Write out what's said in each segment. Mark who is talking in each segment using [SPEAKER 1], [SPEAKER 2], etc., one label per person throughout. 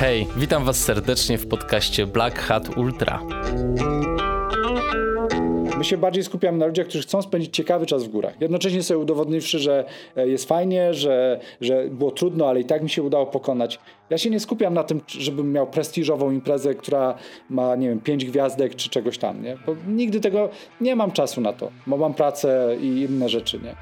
[SPEAKER 1] Hej, witam Was serdecznie w podcaście Black Hat Ultra.
[SPEAKER 2] My się bardziej skupiamy na ludziach, którzy chcą spędzić ciekawy czas w górach. Jednocześnie sobie udowodniwszy, że e, jest fajnie, że, że było trudno, ale i tak mi się udało pokonać. Ja się nie skupiam na tym, żebym miał prestiżową imprezę, która ma, nie wiem, pięć gwiazdek czy czegoś tam, nie? Bo nigdy tego, nie mam czasu na to, bo mam pracę i inne rzeczy, nie?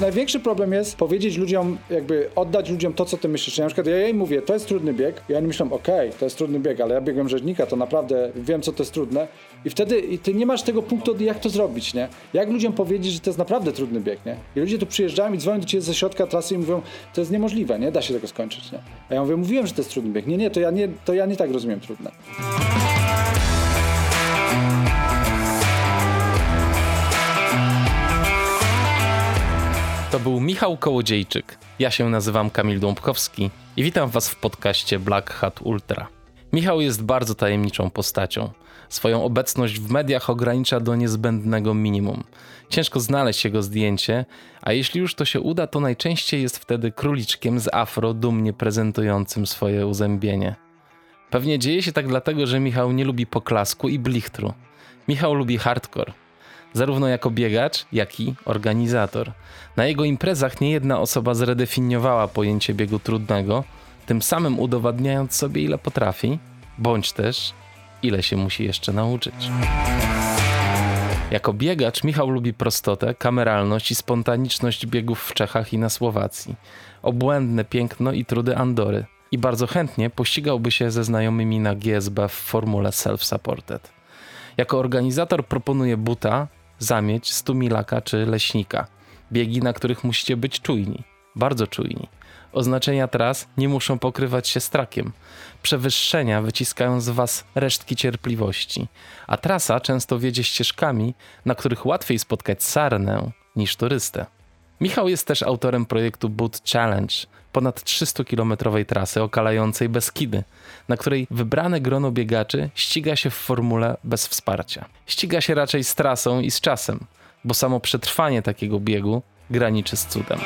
[SPEAKER 2] Największy problem jest powiedzieć ludziom, jakby oddać ludziom to, co ty myślisz. Na przykład ja im mówię, to jest trudny bieg i oni myślą, okej, okay, to jest trudny bieg, ale ja biegłem rzeźnika, to naprawdę wiem, co to jest trudne. I wtedy i ty nie masz tego punktu, jak to zrobić, nie? Jak ludziom powiedzieć, że to jest naprawdę trudny bieg, nie? I ludzie tu przyjeżdżają i dzwonią do ciebie ze środka trasy i mówią, to jest niemożliwe, nie? Da się tego skończyć, nie? A ja mówię, mówiłem, że to jest trudny bieg. Nie, nie, to ja nie, to ja nie tak rozumiem trudne.
[SPEAKER 1] To był Michał Kołodziejczyk. Ja się nazywam Kamil Dąbkowski i witam Was w podcaście Black Hat Ultra. Michał jest bardzo tajemniczą postacią. Swoją obecność w mediach ogranicza do niezbędnego minimum. Ciężko znaleźć jego zdjęcie, a jeśli już to się uda, to najczęściej jest wtedy króliczkiem z afro dumnie prezentującym swoje uzębienie. Pewnie dzieje się tak dlatego, że Michał nie lubi poklasku i blichtru. Michał lubi hardcore zarówno jako biegacz, jak i organizator. Na jego imprezach niejedna osoba zredefiniowała pojęcie biegu trudnego, tym samym udowadniając sobie, ile potrafi, bądź też ile się musi jeszcze nauczyć. Jako biegacz Michał lubi prostotę, kameralność i spontaniczność biegów w Czechach i na Słowacji, obłędne piękno i trudy Andory i bardzo chętnie pościgałby się ze znajomymi na GSB w formule self-supported. Jako organizator proponuje buta, zamieć, stumilaka czy leśnika. Biegi, na których musicie być czujni, bardzo czujni. Oznaczenia tras nie muszą pokrywać się strakiem. Przewyższenia wyciskają z was resztki cierpliwości, a trasa często wiedzie ścieżkami, na których łatwiej spotkać sarnę niż turystę. Michał jest też autorem projektu Boot Challenge, ponad 300-kilometrowej trasy okalającej Beskidy, na której wybrane grono biegaczy ściga się w formule bez wsparcia. Ściga się raczej z trasą i z czasem, bo samo przetrwanie takiego biegu graniczy z cudem.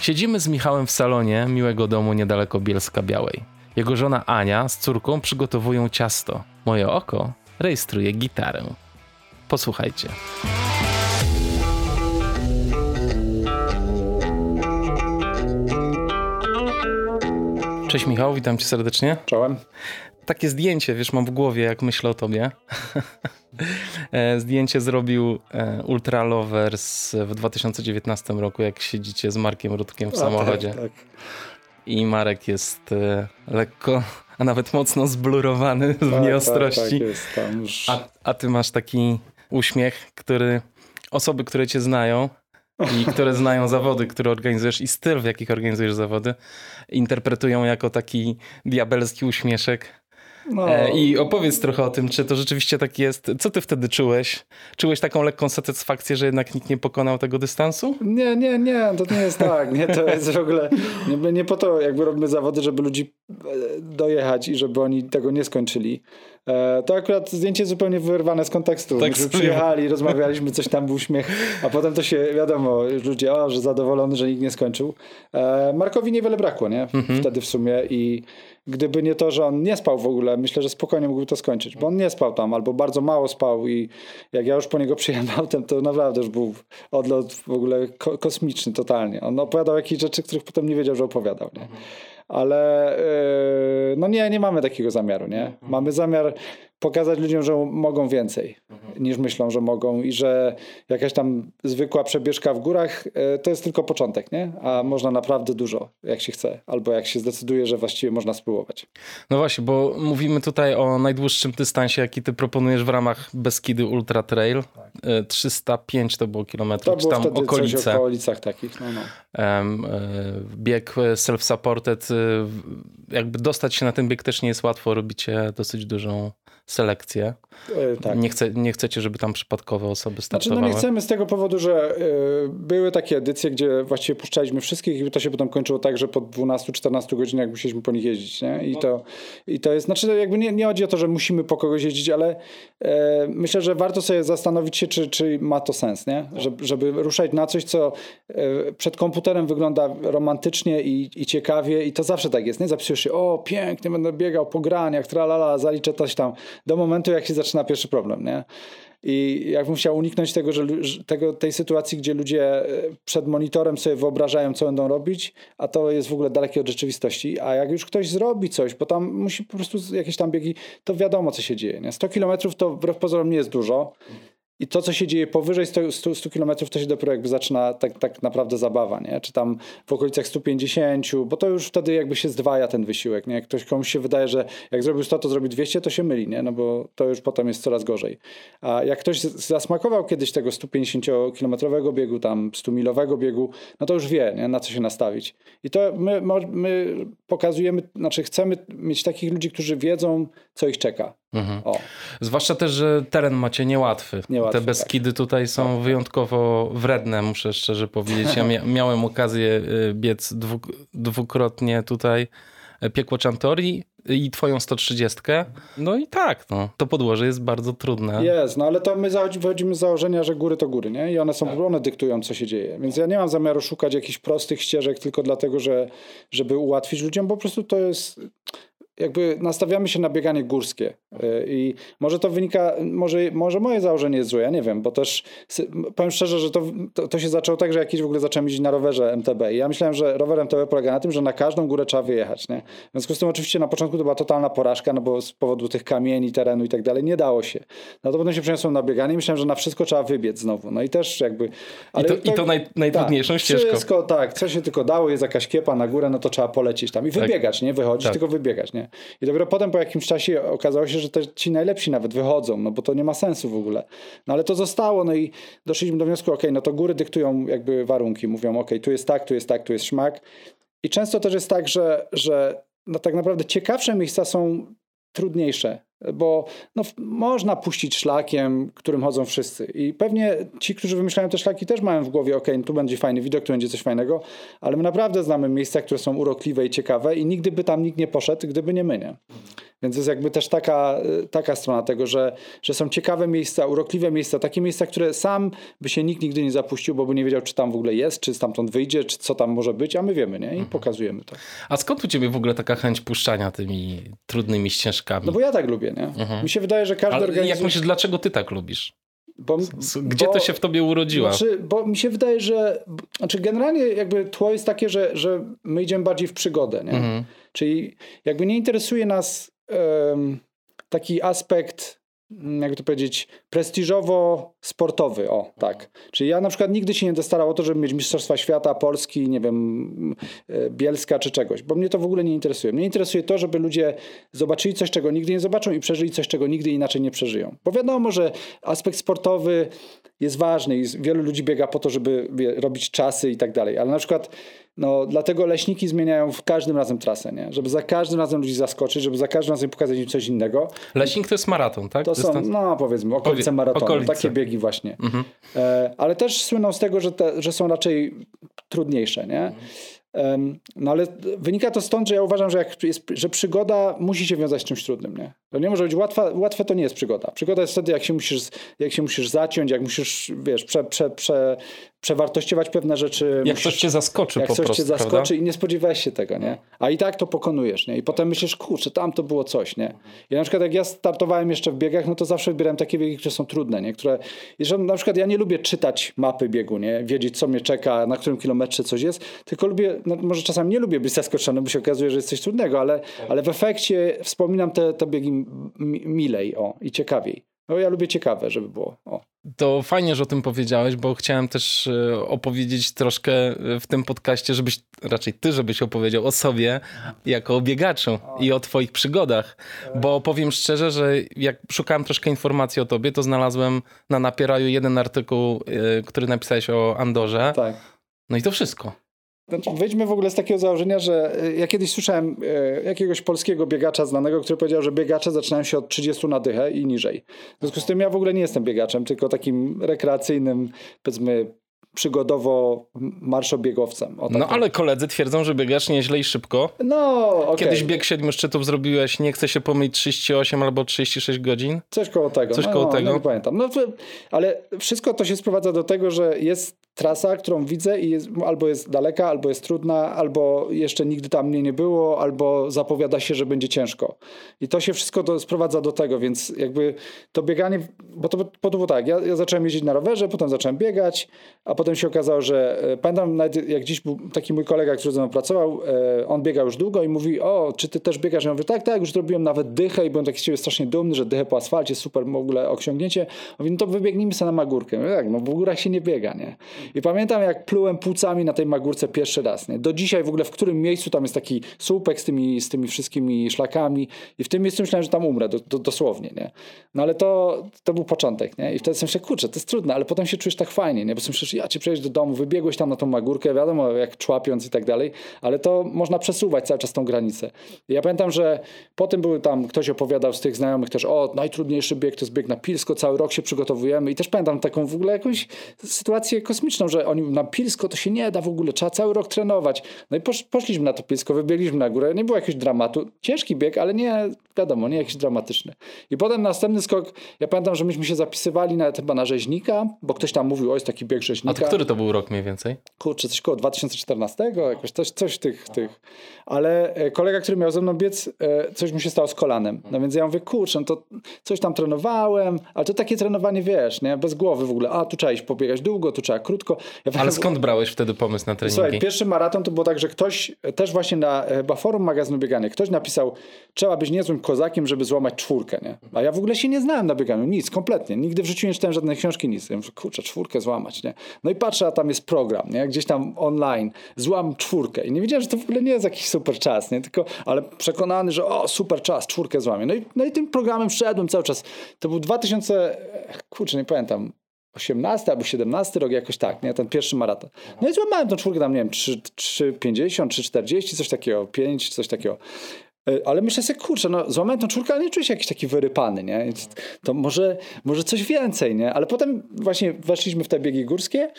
[SPEAKER 1] Siedzimy z Michałem w salonie miłego domu niedaleko Bielska Białej. Jego żona Ania z córką przygotowują ciasto. Moje oko rejestruje gitarę. Posłuchajcie. Cześć Michał, witam cię serdecznie.
[SPEAKER 2] Czołem.
[SPEAKER 1] Takie zdjęcie, wiesz, mam w głowie, jak myślę o tobie. E, zdjęcie zrobił e, Ultra Lovers w 2019 roku, jak siedzicie z Markiem Rutkiem w samochodzie. Tak, tak. I Marek jest e, lekko, a nawet mocno zblurowany tak, w nieostrości. Tak, tak jest, już... a, a ty masz taki uśmiech, który osoby, które cię znają, i które znają zawody, które organizujesz i styl, w jakich organizujesz zawody, interpretują jako taki diabelski uśmieszek. No. E, I opowiedz trochę o tym, czy to rzeczywiście tak jest. Co ty wtedy czułeś? Czułeś taką lekką satysfakcję, że jednak nikt nie pokonał tego dystansu?
[SPEAKER 2] Nie, nie, nie, to nie jest tak. Nie, to jest w ogóle nie, nie po to jakby robimy zawody, żeby ludzi e, dojechać i żeby oni tego nie skończyli. E, to akurat zdjęcie zupełnie wyrwane z kontekstu. Tak Myśmy przyjechali, rozmawialiśmy, coś tam był uśmiech, a potem to się, wiadomo, ludzie, o, że zadowolony, że nikt nie skończył. E, Markowi niewiele brakło, nie? Mhm. Wtedy w sumie i gdyby nie to, że on nie spał w ogóle, myślę, że spokojnie mógłby to skończyć, bo on nie spał tam, albo bardzo mało spał i jak ja już po niego przyjechałem, to naprawdę już był odlot w ogóle kosmiczny totalnie. On opowiadał jakieś rzeczy, których potem nie wiedział, że opowiadał, nie? Ale yy, no nie, nie mamy takiego zamiaru, nie? Mhm. Mamy zamiar pokazać ludziom, że mogą więcej mhm. niż myślą, że mogą i że jakaś tam zwykła przebieżka w górach yy, to jest tylko początek, nie? A można naprawdę dużo, jak się chce, albo jak się zdecyduje, że właściwie można spróbować.
[SPEAKER 1] No właśnie, bo mówimy tutaj o najdłuższym dystansie, jaki ty proponujesz w ramach Beskidy Ultra Trail. Tak. 305 to było kilometrów,
[SPEAKER 2] czy tam okolice. Coś o okolicach takich, no, no.
[SPEAKER 1] Um, bieg self-supported jakby dostać się na ten bieg też nie jest łatwo, robicie dosyć dużą selekcję.
[SPEAKER 2] E, tak.
[SPEAKER 1] Nie, chce, nie chcecie, żeby tam przypadkowe osoby startowały?
[SPEAKER 2] Znaczy, no nie chcemy z tego powodu, że y, były takie edycje, gdzie właściwie puszczaliśmy wszystkich i to się potem kończyło tak, że po 12-14 godzinach musieliśmy po nich jeździć. Nie? I, to, I to jest, znaczy jakby nie, nie chodzi o to, że musimy po kogoś jeździć, ale y, myślę, że warto sobie zastanowić się, czy, czy ma to sens, nie? Żeby, żeby ruszać na coś, co y, przed komputerem wygląda romantycznie i, i ciekawie i to zawsze tak jest, nie? Zapisujesz się, o pięknie, będę biegał po graniach, tralala, zaliczę coś tam, do momentu jak się zaczyna pierwszy problem, nie? I jakbym chciał uniknąć tego, że tego, tej sytuacji, gdzie ludzie e, przed monitorem sobie wyobrażają, co będą robić, a to jest w ogóle dalekie od rzeczywistości. A jak już ktoś zrobi coś, bo tam musi po prostu jakieś tam biegi, to wiadomo, co się dzieje. Nie? 100 kilometrów to wbrew pozorom nie jest dużo. I to, co się dzieje powyżej 100, 100, 100 km, to się dopiero jakby zaczyna tak, tak naprawdę zabawa, nie? Czy tam w okolicach 150, bo to już wtedy jakby się zdwaja ten wysiłek, nie? Ktoś komuś się wydaje, że jak zrobił 100, to zrobi 200, to się myli, nie? No bo to już potem jest coraz gorzej. A jak ktoś zasmakował kiedyś tego 150-kilometrowego biegu, tam 100-milowego biegu, no to już wie, nie? Na co się nastawić. I to my, my pokazujemy, znaczy chcemy mieć takich ludzi, którzy wiedzą, co ich czeka. Mhm.
[SPEAKER 1] Zwłaszcza też, że teren macie niełatwy. niełatwy Te Beskidy tak. tutaj są tak. wyjątkowo wredne, muszę szczerze powiedzieć. Ja mia miałem okazję y, biec dwu dwukrotnie tutaj e, Piekło Czantori i twoją 130. No i tak, no, to podłoże jest bardzo trudne.
[SPEAKER 2] Jest, no ale to my wychodzimy z założenia, że góry to góry, nie? I one są, tak. one dyktują, co się dzieje. Więc ja nie mam zamiaru szukać jakichś prostych ścieżek tylko dlatego, że, żeby ułatwić ludziom, bo po prostu to jest jakby nastawiamy się na bieganie górskie y, i może to wynika, może, może moje założenie jest złe, ja nie wiem, bo też powiem szczerze, że to, to, to się zaczęło tak, że jakiś w ogóle zacząłem jeździć na rowerze MTB i ja myślałem, że rower MTB polega na tym, że na każdą górę trzeba wyjechać, nie? W związku z tym oczywiście na początku to była totalna porażka, no bo z powodu tych kamieni, terenu i tak dalej nie dało się. No to potem się przeniosłem na bieganie i myślałem, że na wszystko trzeba wybiec znowu, no i też jakby...
[SPEAKER 1] I to, i to naj, najtrudniejszą tak, ścieżką.
[SPEAKER 2] Wszystko, tak, co się tylko dało, jest jakaś kiepa na górę, no to trzeba polecieć tam i tak. wybiegać, nie? Wychodzić, tak. tylko wybiegać, nie? I dopiero potem po jakimś czasie okazało się, że te, ci najlepsi nawet wychodzą, no bo to nie ma sensu w ogóle. No ale to zostało, no i doszliśmy do wniosku, ok, no to góry dyktują jakby warunki, mówią, ok, tu jest tak, tu jest tak, tu jest szmak. I często też jest tak, że, że no tak naprawdę ciekawsze miejsca są trudniejsze, bo no, można puścić szlakiem, którym chodzą wszyscy. I pewnie ci, którzy wymyślają te szlaki, też mają w głowie, ok, tu będzie fajny widok, tu będzie coś fajnego, ale my naprawdę znamy miejsca, które są urokliwe i ciekawe i nigdy by tam nikt nie poszedł, gdyby nie my, nie? Więc jest jakby też taka, taka strona tego, że, że są ciekawe miejsca, urokliwe miejsca, takie miejsca, które sam by się nikt nigdy nie zapuścił, bo by nie wiedział, czy tam w ogóle jest, czy stamtąd wyjdzie, czy co tam może być, a my wiemy, nie? I mhm. pokazujemy to.
[SPEAKER 1] A skąd u ciebie w ogóle taka chęć puszczania tymi trudnymi ścieżkami?
[SPEAKER 2] No bo ja tak lubię, nie? Mhm. Mi się wydaje, że każdy
[SPEAKER 1] organizm... Jak myślisz, dlaczego ty tak lubisz? Bo, Gdzie bo, to się w tobie urodziło?
[SPEAKER 2] Znaczy, bo mi się wydaje, że znaczy generalnie jakby tło jest takie, że, że my idziemy bardziej w przygodę, nie? Mhm. Czyli jakby nie interesuje nas taki aspekt, mm, jak to powiedzieć, prestiżowo-sportowy. O, tak. Czyli ja na przykład nigdy się nie dostarał o to, żeby mieć Mistrzostwa Świata, Polski, nie wiem, e, Bielska czy czegoś, bo mnie to w ogóle nie interesuje. Mnie interesuje to, żeby ludzie zobaczyli coś, czego nigdy nie zobaczą i przeżyli coś, czego nigdy inaczej nie przeżyją. Bo wiadomo, że aspekt sportowy jest ważny i wielu ludzi biega po to, żeby robić czasy i tak dalej, ale na przykład no, dlatego leśniki zmieniają w każdym razem trasę, nie? żeby za każdym razem ludzi zaskoczyć, żeby za każdym razem pokazać im coś innego.
[SPEAKER 1] Leśnik to jest maraton, tak?
[SPEAKER 2] To są, no powiedzmy, okolice Powie maratonu, okolice. takie biegi właśnie. Mhm. E, ale też słyną z tego, że, te, że są raczej trudniejsze, nie? Mhm. No ale wynika to stąd, że ja uważam, że, jak jest, że przygoda musi się wiązać z czymś trudnym. Nie? To nie może być łatwa, łatwe, to nie jest przygoda. Przygoda jest wtedy, jak się musisz, jak się musisz zaciąć, jak musisz, wiesz, prze, prze, prze, przewartościować pewne rzeczy.
[SPEAKER 1] Jak coś cię zaskoczy
[SPEAKER 2] jak
[SPEAKER 1] po
[SPEAKER 2] coś
[SPEAKER 1] prostu,
[SPEAKER 2] cię zaskoczy prawda? i nie spodziewałeś się tego, nie? A i tak to pokonujesz, nie? I potem myślisz, kurczę, tam to było coś, nie? I na przykład jak ja startowałem jeszcze w biegach, no to zawsze wybierałem takie biegi, które są trudne, nie? Które, jeżeli na przykład ja nie lubię czytać mapy biegu, nie? Wiedzieć, co mnie czeka, na którym kilometrze coś jest, tylko lubię, no może czasami nie lubię być zaskoczony, bo się okazuje, że jest coś trudnego, ale, ale w efekcie wspominam te, te biegi milej, o, i ciekawiej. No ja lubię ciekawe, żeby było. O.
[SPEAKER 1] To fajnie, że o tym powiedziałeś, bo chciałem też e, opowiedzieć troszkę w tym podcaście, żebyś, raczej ty, żebyś opowiedział o sobie jako o biegaczu i o twoich przygodach. Bo powiem szczerze, że jak szukałem troszkę informacji o tobie, to znalazłem na Napieraju jeden artykuł, e, który napisałeś o Andorze.
[SPEAKER 2] Tak.
[SPEAKER 1] No i to wszystko.
[SPEAKER 2] Znaczy, wyjdźmy w ogóle z takiego założenia, że e, ja kiedyś słyszałem e, jakiegoś polskiego biegacza znanego, który powiedział, że biegacze zaczynają się od 30 na dychę i niżej. W związku z tym ja w ogóle nie jestem biegaczem, tylko takim rekreacyjnym, powiedzmy, przygodowo marszobiegowcem. Tak
[SPEAKER 1] no ale koledzy twierdzą, że biegasz nieźle i szybko.
[SPEAKER 2] No, okay.
[SPEAKER 1] Kiedyś bieg siedmiu szczytów zrobiłeś, nie chcę się pomylić, 38 albo 36 godzin?
[SPEAKER 2] Coś koło tego.
[SPEAKER 1] Coś no, koło
[SPEAKER 2] no,
[SPEAKER 1] tego.
[SPEAKER 2] No, nie pamiętam. No, ale wszystko to się sprowadza do tego, że jest trasa, którą widzę i jest, albo jest daleka, albo jest trudna, albo jeszcze nigdy tam mnie nie było, albo zapowiada się, że będzie ciężko. I to się wszystko do, sprowadza do tego, więc jakby to bieganie, bo to, bo to było tak, ja, ja zacząłem jeździć na rowerze, potem zacząłem biegać, a potem się okazało, że e, pamiętam nawet jak dziś był taki mój kolega, który ze mną pracował, e, on biegał już długo i mówi, o, czy ty też biegasz? Ja mówię, tak, tak, już zrobiłem nawet dychę i byłem taki z ciebie strasznie dumny, że dychę po asfalcie, super w ogóle osiągnięcie. Mówi, no to wybiegnijmy sobie na Magórkę. Mówię, tak, no w górach się nie biega, nie? I pamiętam jak plułem płucami na tej Magórce pierwszy raz, nie? Do dzisiaj w ogóle w którym miejscu tam jest taki słupek z tymi, z tymi wszystkimi szlakami i w tym miejscu myślałem, że tam umrę, do, do, dosłownie, nie? No ale to, to był początek, nie? I wtedy sobie myślę, kurczę, to jest trudne, ale potem się czujesz tak fajnie, nie? Bo sobie myślisz, ja ci przejść do domu, wybiegłeś tam na tą Magórkę, wiadomo, jak człapiąc i tak dalej, ale to można przesuwać cały czas tą granicę. I ja pamiętam, że potem były tam, ktoś opowiadał z tych znajomych też, o, najtrudniejszy bieg to jest bieg na Pilsko, cały rok się przygotowujemy i też pamiętam taką w ogóle jakąś sytuację kosmiczną, że oni na Pilsko to się nie da w ogóle, trzeba cały rok trenować. No i posz, poszliśmy na to Pilsko, wybiegliśmy na górę, nie było jakiegoś dramatu. Ciężki bieg, ale nie, wiadomo, nie jakiś dramatyczny. I potem następny skok, ja pamiętam, że myśmy się zapisywali na, chyba na rzeźnika, bo ktoś tam mówił, o jest taki bieg rzeźnika.
[SPEAKER 1] A to który to był rok mniej więcej?
[SPEAKER 2] Kurczę, coś koło 2014, jakoś coś, coś tych, tych. Ale e, kolega, który miał ze mną biec, e, coś mu się stało z kolanem. No więc ja mówię, kurczę, no to coś tam trenowałem, ale to takie trenowanie, wiesz, nie, bez głowy w ogóle. A, tu trzeba iść pobiegać długo, tu trzeba krótko.
[SPEAKER 1] Ja ale skąd brałeś wtedy pomysł na treningi?
[SPEAKER 2] Słuchaj, pierwszy maraton to było tak, że ktoś, też właśnie na chyba forum magazynu biegania, ktoś napisał, trzeba być niezłym kozakiem, żeby złamać czwórkę, nie? A ja w ogóle się nie znałem na bieganiu, nic, kompletnie. Nigdy w życiu nie czytałem żadnej książki, nic. Ja mówię, kurczę, czwórkę złamać, nie? No i patrzę, a tam jest program, nie? Gdzieś tam online, złam czwórkę. I nie wiedziałem, że to w ogóle nie jest jakiś super czas, nie? Tylko, ale przekonany, że o, super czas, czwórkę złamię. No i, no i tym programem wszedłem cały czas. To był 2000, kurczę, nie pamiętam, 18 albo 17 rok, jakoś tak, nie? Ten pierwszy maraton. No i złamałem tą czwórkę tam, nie wiem, 3,50, 3,40, coś takiego, 5, coś takiego. Ale myślę sobie, kurczę, no złamałem tą czwórkę, ale nie czuję się jakiś taki wyrypany, nie? To może, może coś więcej, nie? Ale potem właśnie weszliśmy w te biegi górskie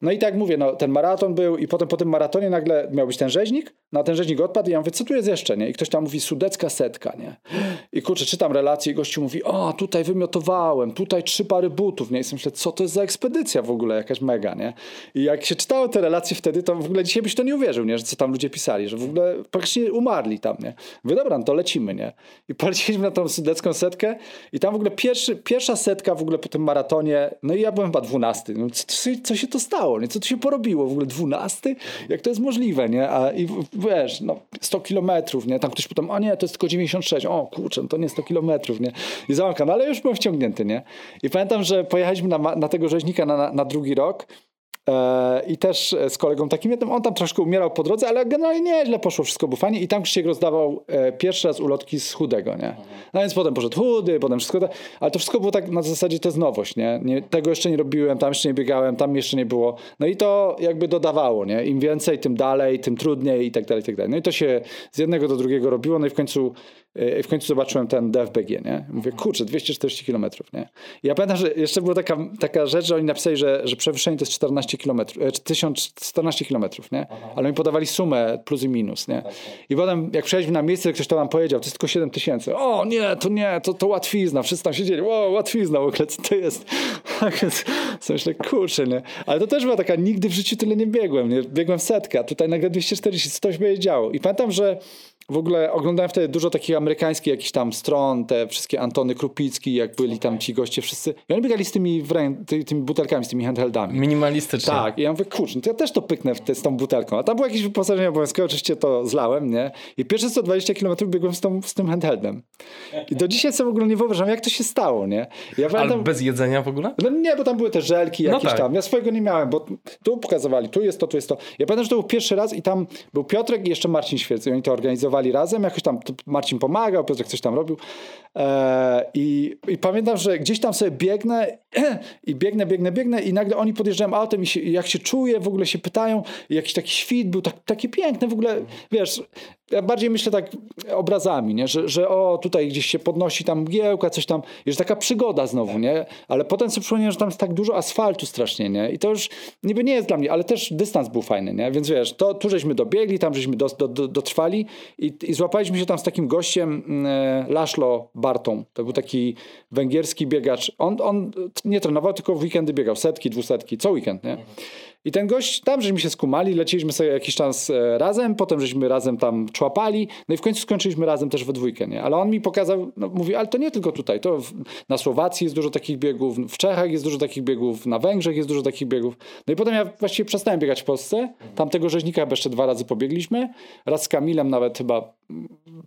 [SPEAKER 2] no i tak mówię, no, ten maraton był i potem po tym maratonie nagle miał być ten rzeźnik, no, ten rzeźnik odpadł i ja mówię, co tu jest jeszcze, nie? I ktoś tam mówi, sudecka setka, nie? I kurczę, czytam relację i gościu mówi, o, tutaj wymiotowałem, tutaj trzy pary butów, nie? I myślę, co to jest za ekspedycja w ogóle, jakaś mega, nie? I jak się czytało te relacje wtedy, to w ogóle dzisiaj byś to nie uwierzył, nie? Że co tam ludzie pisali, że w ogóle praktycznie umarli tam, nie? Mówię, dobra, no to lecimy, nie? I poleciliśmy na tą sudecką setkę i tam w ogóle pierwszy, pierwsza setka w ogóle po tym maratonie, no i ja byłem chyba dwunasty, no co, co się to stało? Stało, nie? Co tu się porobiło? W ogóle 12? Jak to jest możliwe, nie? A i wiesz, no 100 kilometrów, nie? Tam ktoś potem, a nie, to jest tylko 96. O kurczę, no to nie 100 kilometrów, nie? I zamykam, ale już byłem wciągnięty, nie? I pamiętam, że pojechaliśmy na, na tego rzeźnika na, na drugi rok I też z kolegą takim jednym, on tam troszkę umierał po drodze, ale generalnie nieźle poszło, wszystko było fajnie. I tam Krzysiek rozdawał e, pierwszy raz ulotki z chudego, nie? No więc potem poszedł chudy, potem wszystko, tak, ale to wszystko było tak na zasadzie, to jest nowość, nie? nie? Tego jeszcze nie robiłem, tam jeszcze nie biegałem, tam jeszcze nie było. No i to jakby dodawało, nie? Im więcej, tym dalej, tym trudniej i tak dalej, i tak dalej. No i to się z jednego do drugiego robiło, no i w końcu w końcu zobaczyłem ten DFBG, nie? Mówię, kurczę, 240 km, nie? I ja pamiętam, że jeszcze była taka, taka rzecz, że oni napisali, że, że przewyższenie to jest 14 km, 1014 km, nie? Ale mi podawali sumę plus i minus, nie? I potem, jak przyjechaliśmy na miejsce, ktoś to nam powiedział, to jest tylko 7 tysięcy. O, nie, to nie, to, to łatwizna. Wszyscy tam siedzieli, o, łatwizna w ogóle, co to jest? Tak więc myślę, kurczę, nie? Ale to też była taka, nigdy w życiu tyle nie biegłem, nie? Biegłem setkę, a tutaj nagle 240, coś by działo. I pamiętam, że w ogóle oglądałem wtedy dużo takich amerykańskich jakichś tam stron, te wszystkie Antony Krupicki, jak byli tam ci goście wszyscy. I oni biegali z tymi, ty, tymi butelkami, z tymi handheldami.
[SPEAKER 1] Minimalistycznie.
[SPEAKER 2] Tak. I ja mówię, kurczę, no to ja też to pyknę te, z tą butelką. A tam było jakieś wyposażenie obowiązkowe, oczywiście to zlałem, nie? I pierwsze 120 km biegłem z, tą, z tym handheldem. I do dzisiaj sobie w ogóle nie wyobrażam, jak to się stało, nie?
[SPEAKER 1] Ja pamiętam... Ale bez jedzenia w ogóle?
[SPEAKER 2] No nie, bo tam były te żelki no jakieś no tak. tam. Ja swojego nie miałem, bo tu pokazywali, tu jest to, tu jest to. Ja pamiętam, że to był pierwszy raz i tam był Piotrek i jeszcze Marcin Świec i oni to organizowali trenowali razem, jakoś tam Marcin pomagał, Piotrek coś tam robił. E, i, i pamiętam, że gdzieś tam sobie biegnę i biegnę, biegnę, biegnę i nagle oni podjeżdżają autem i, się, jak się czuję, w ogóle się pytają, jakiś taki świt był, tak, taki piękny w ogóle, wiesz, ja bardziej myślę tak obrazami, nie? Że, że o, tutaj gdzieś się podnosi tam mgiełka, coś tam, jest taka przygoda znowu, nie? Ale potem sobie przypomniałem, że tam jest tak dużo asfaltu strasznie, nie? I to już niby nie jest dla mnie, ale też dystans był fajny, nie? Więc wiesz, to tu żeśmy dobiegli, tam żeśmy do, do, do, dotrwali i, i złapaliśmy się tam z takim gościem e, Laszlo Bartą. To był taki węgierski biegacz. On, on nie trenował, tylko w weekendy biegał setki, dwusetki, co weekend, nie? I ten gość, tam żeśmy się skumali, leciliśmy sobie jakiś czas e, razem, potem żeśmy razem tam człapali, no i w końcu skończyliśmy razem też we dwójkę, nie? Ale on mi pokazał, no, mówi, ale to nie tylko tutaj, to w, na Słowacji jest dużo takich biegów, w Czechach jest dużo takich biegów, na Węgrzech jest dużo takich biegów. No i potem ja właściwie przestałem biegać w Polsce, tamtego rzeźnika chyba jeszcze dwa razy pobiegliśmy, raz z Kamilem nawet chyba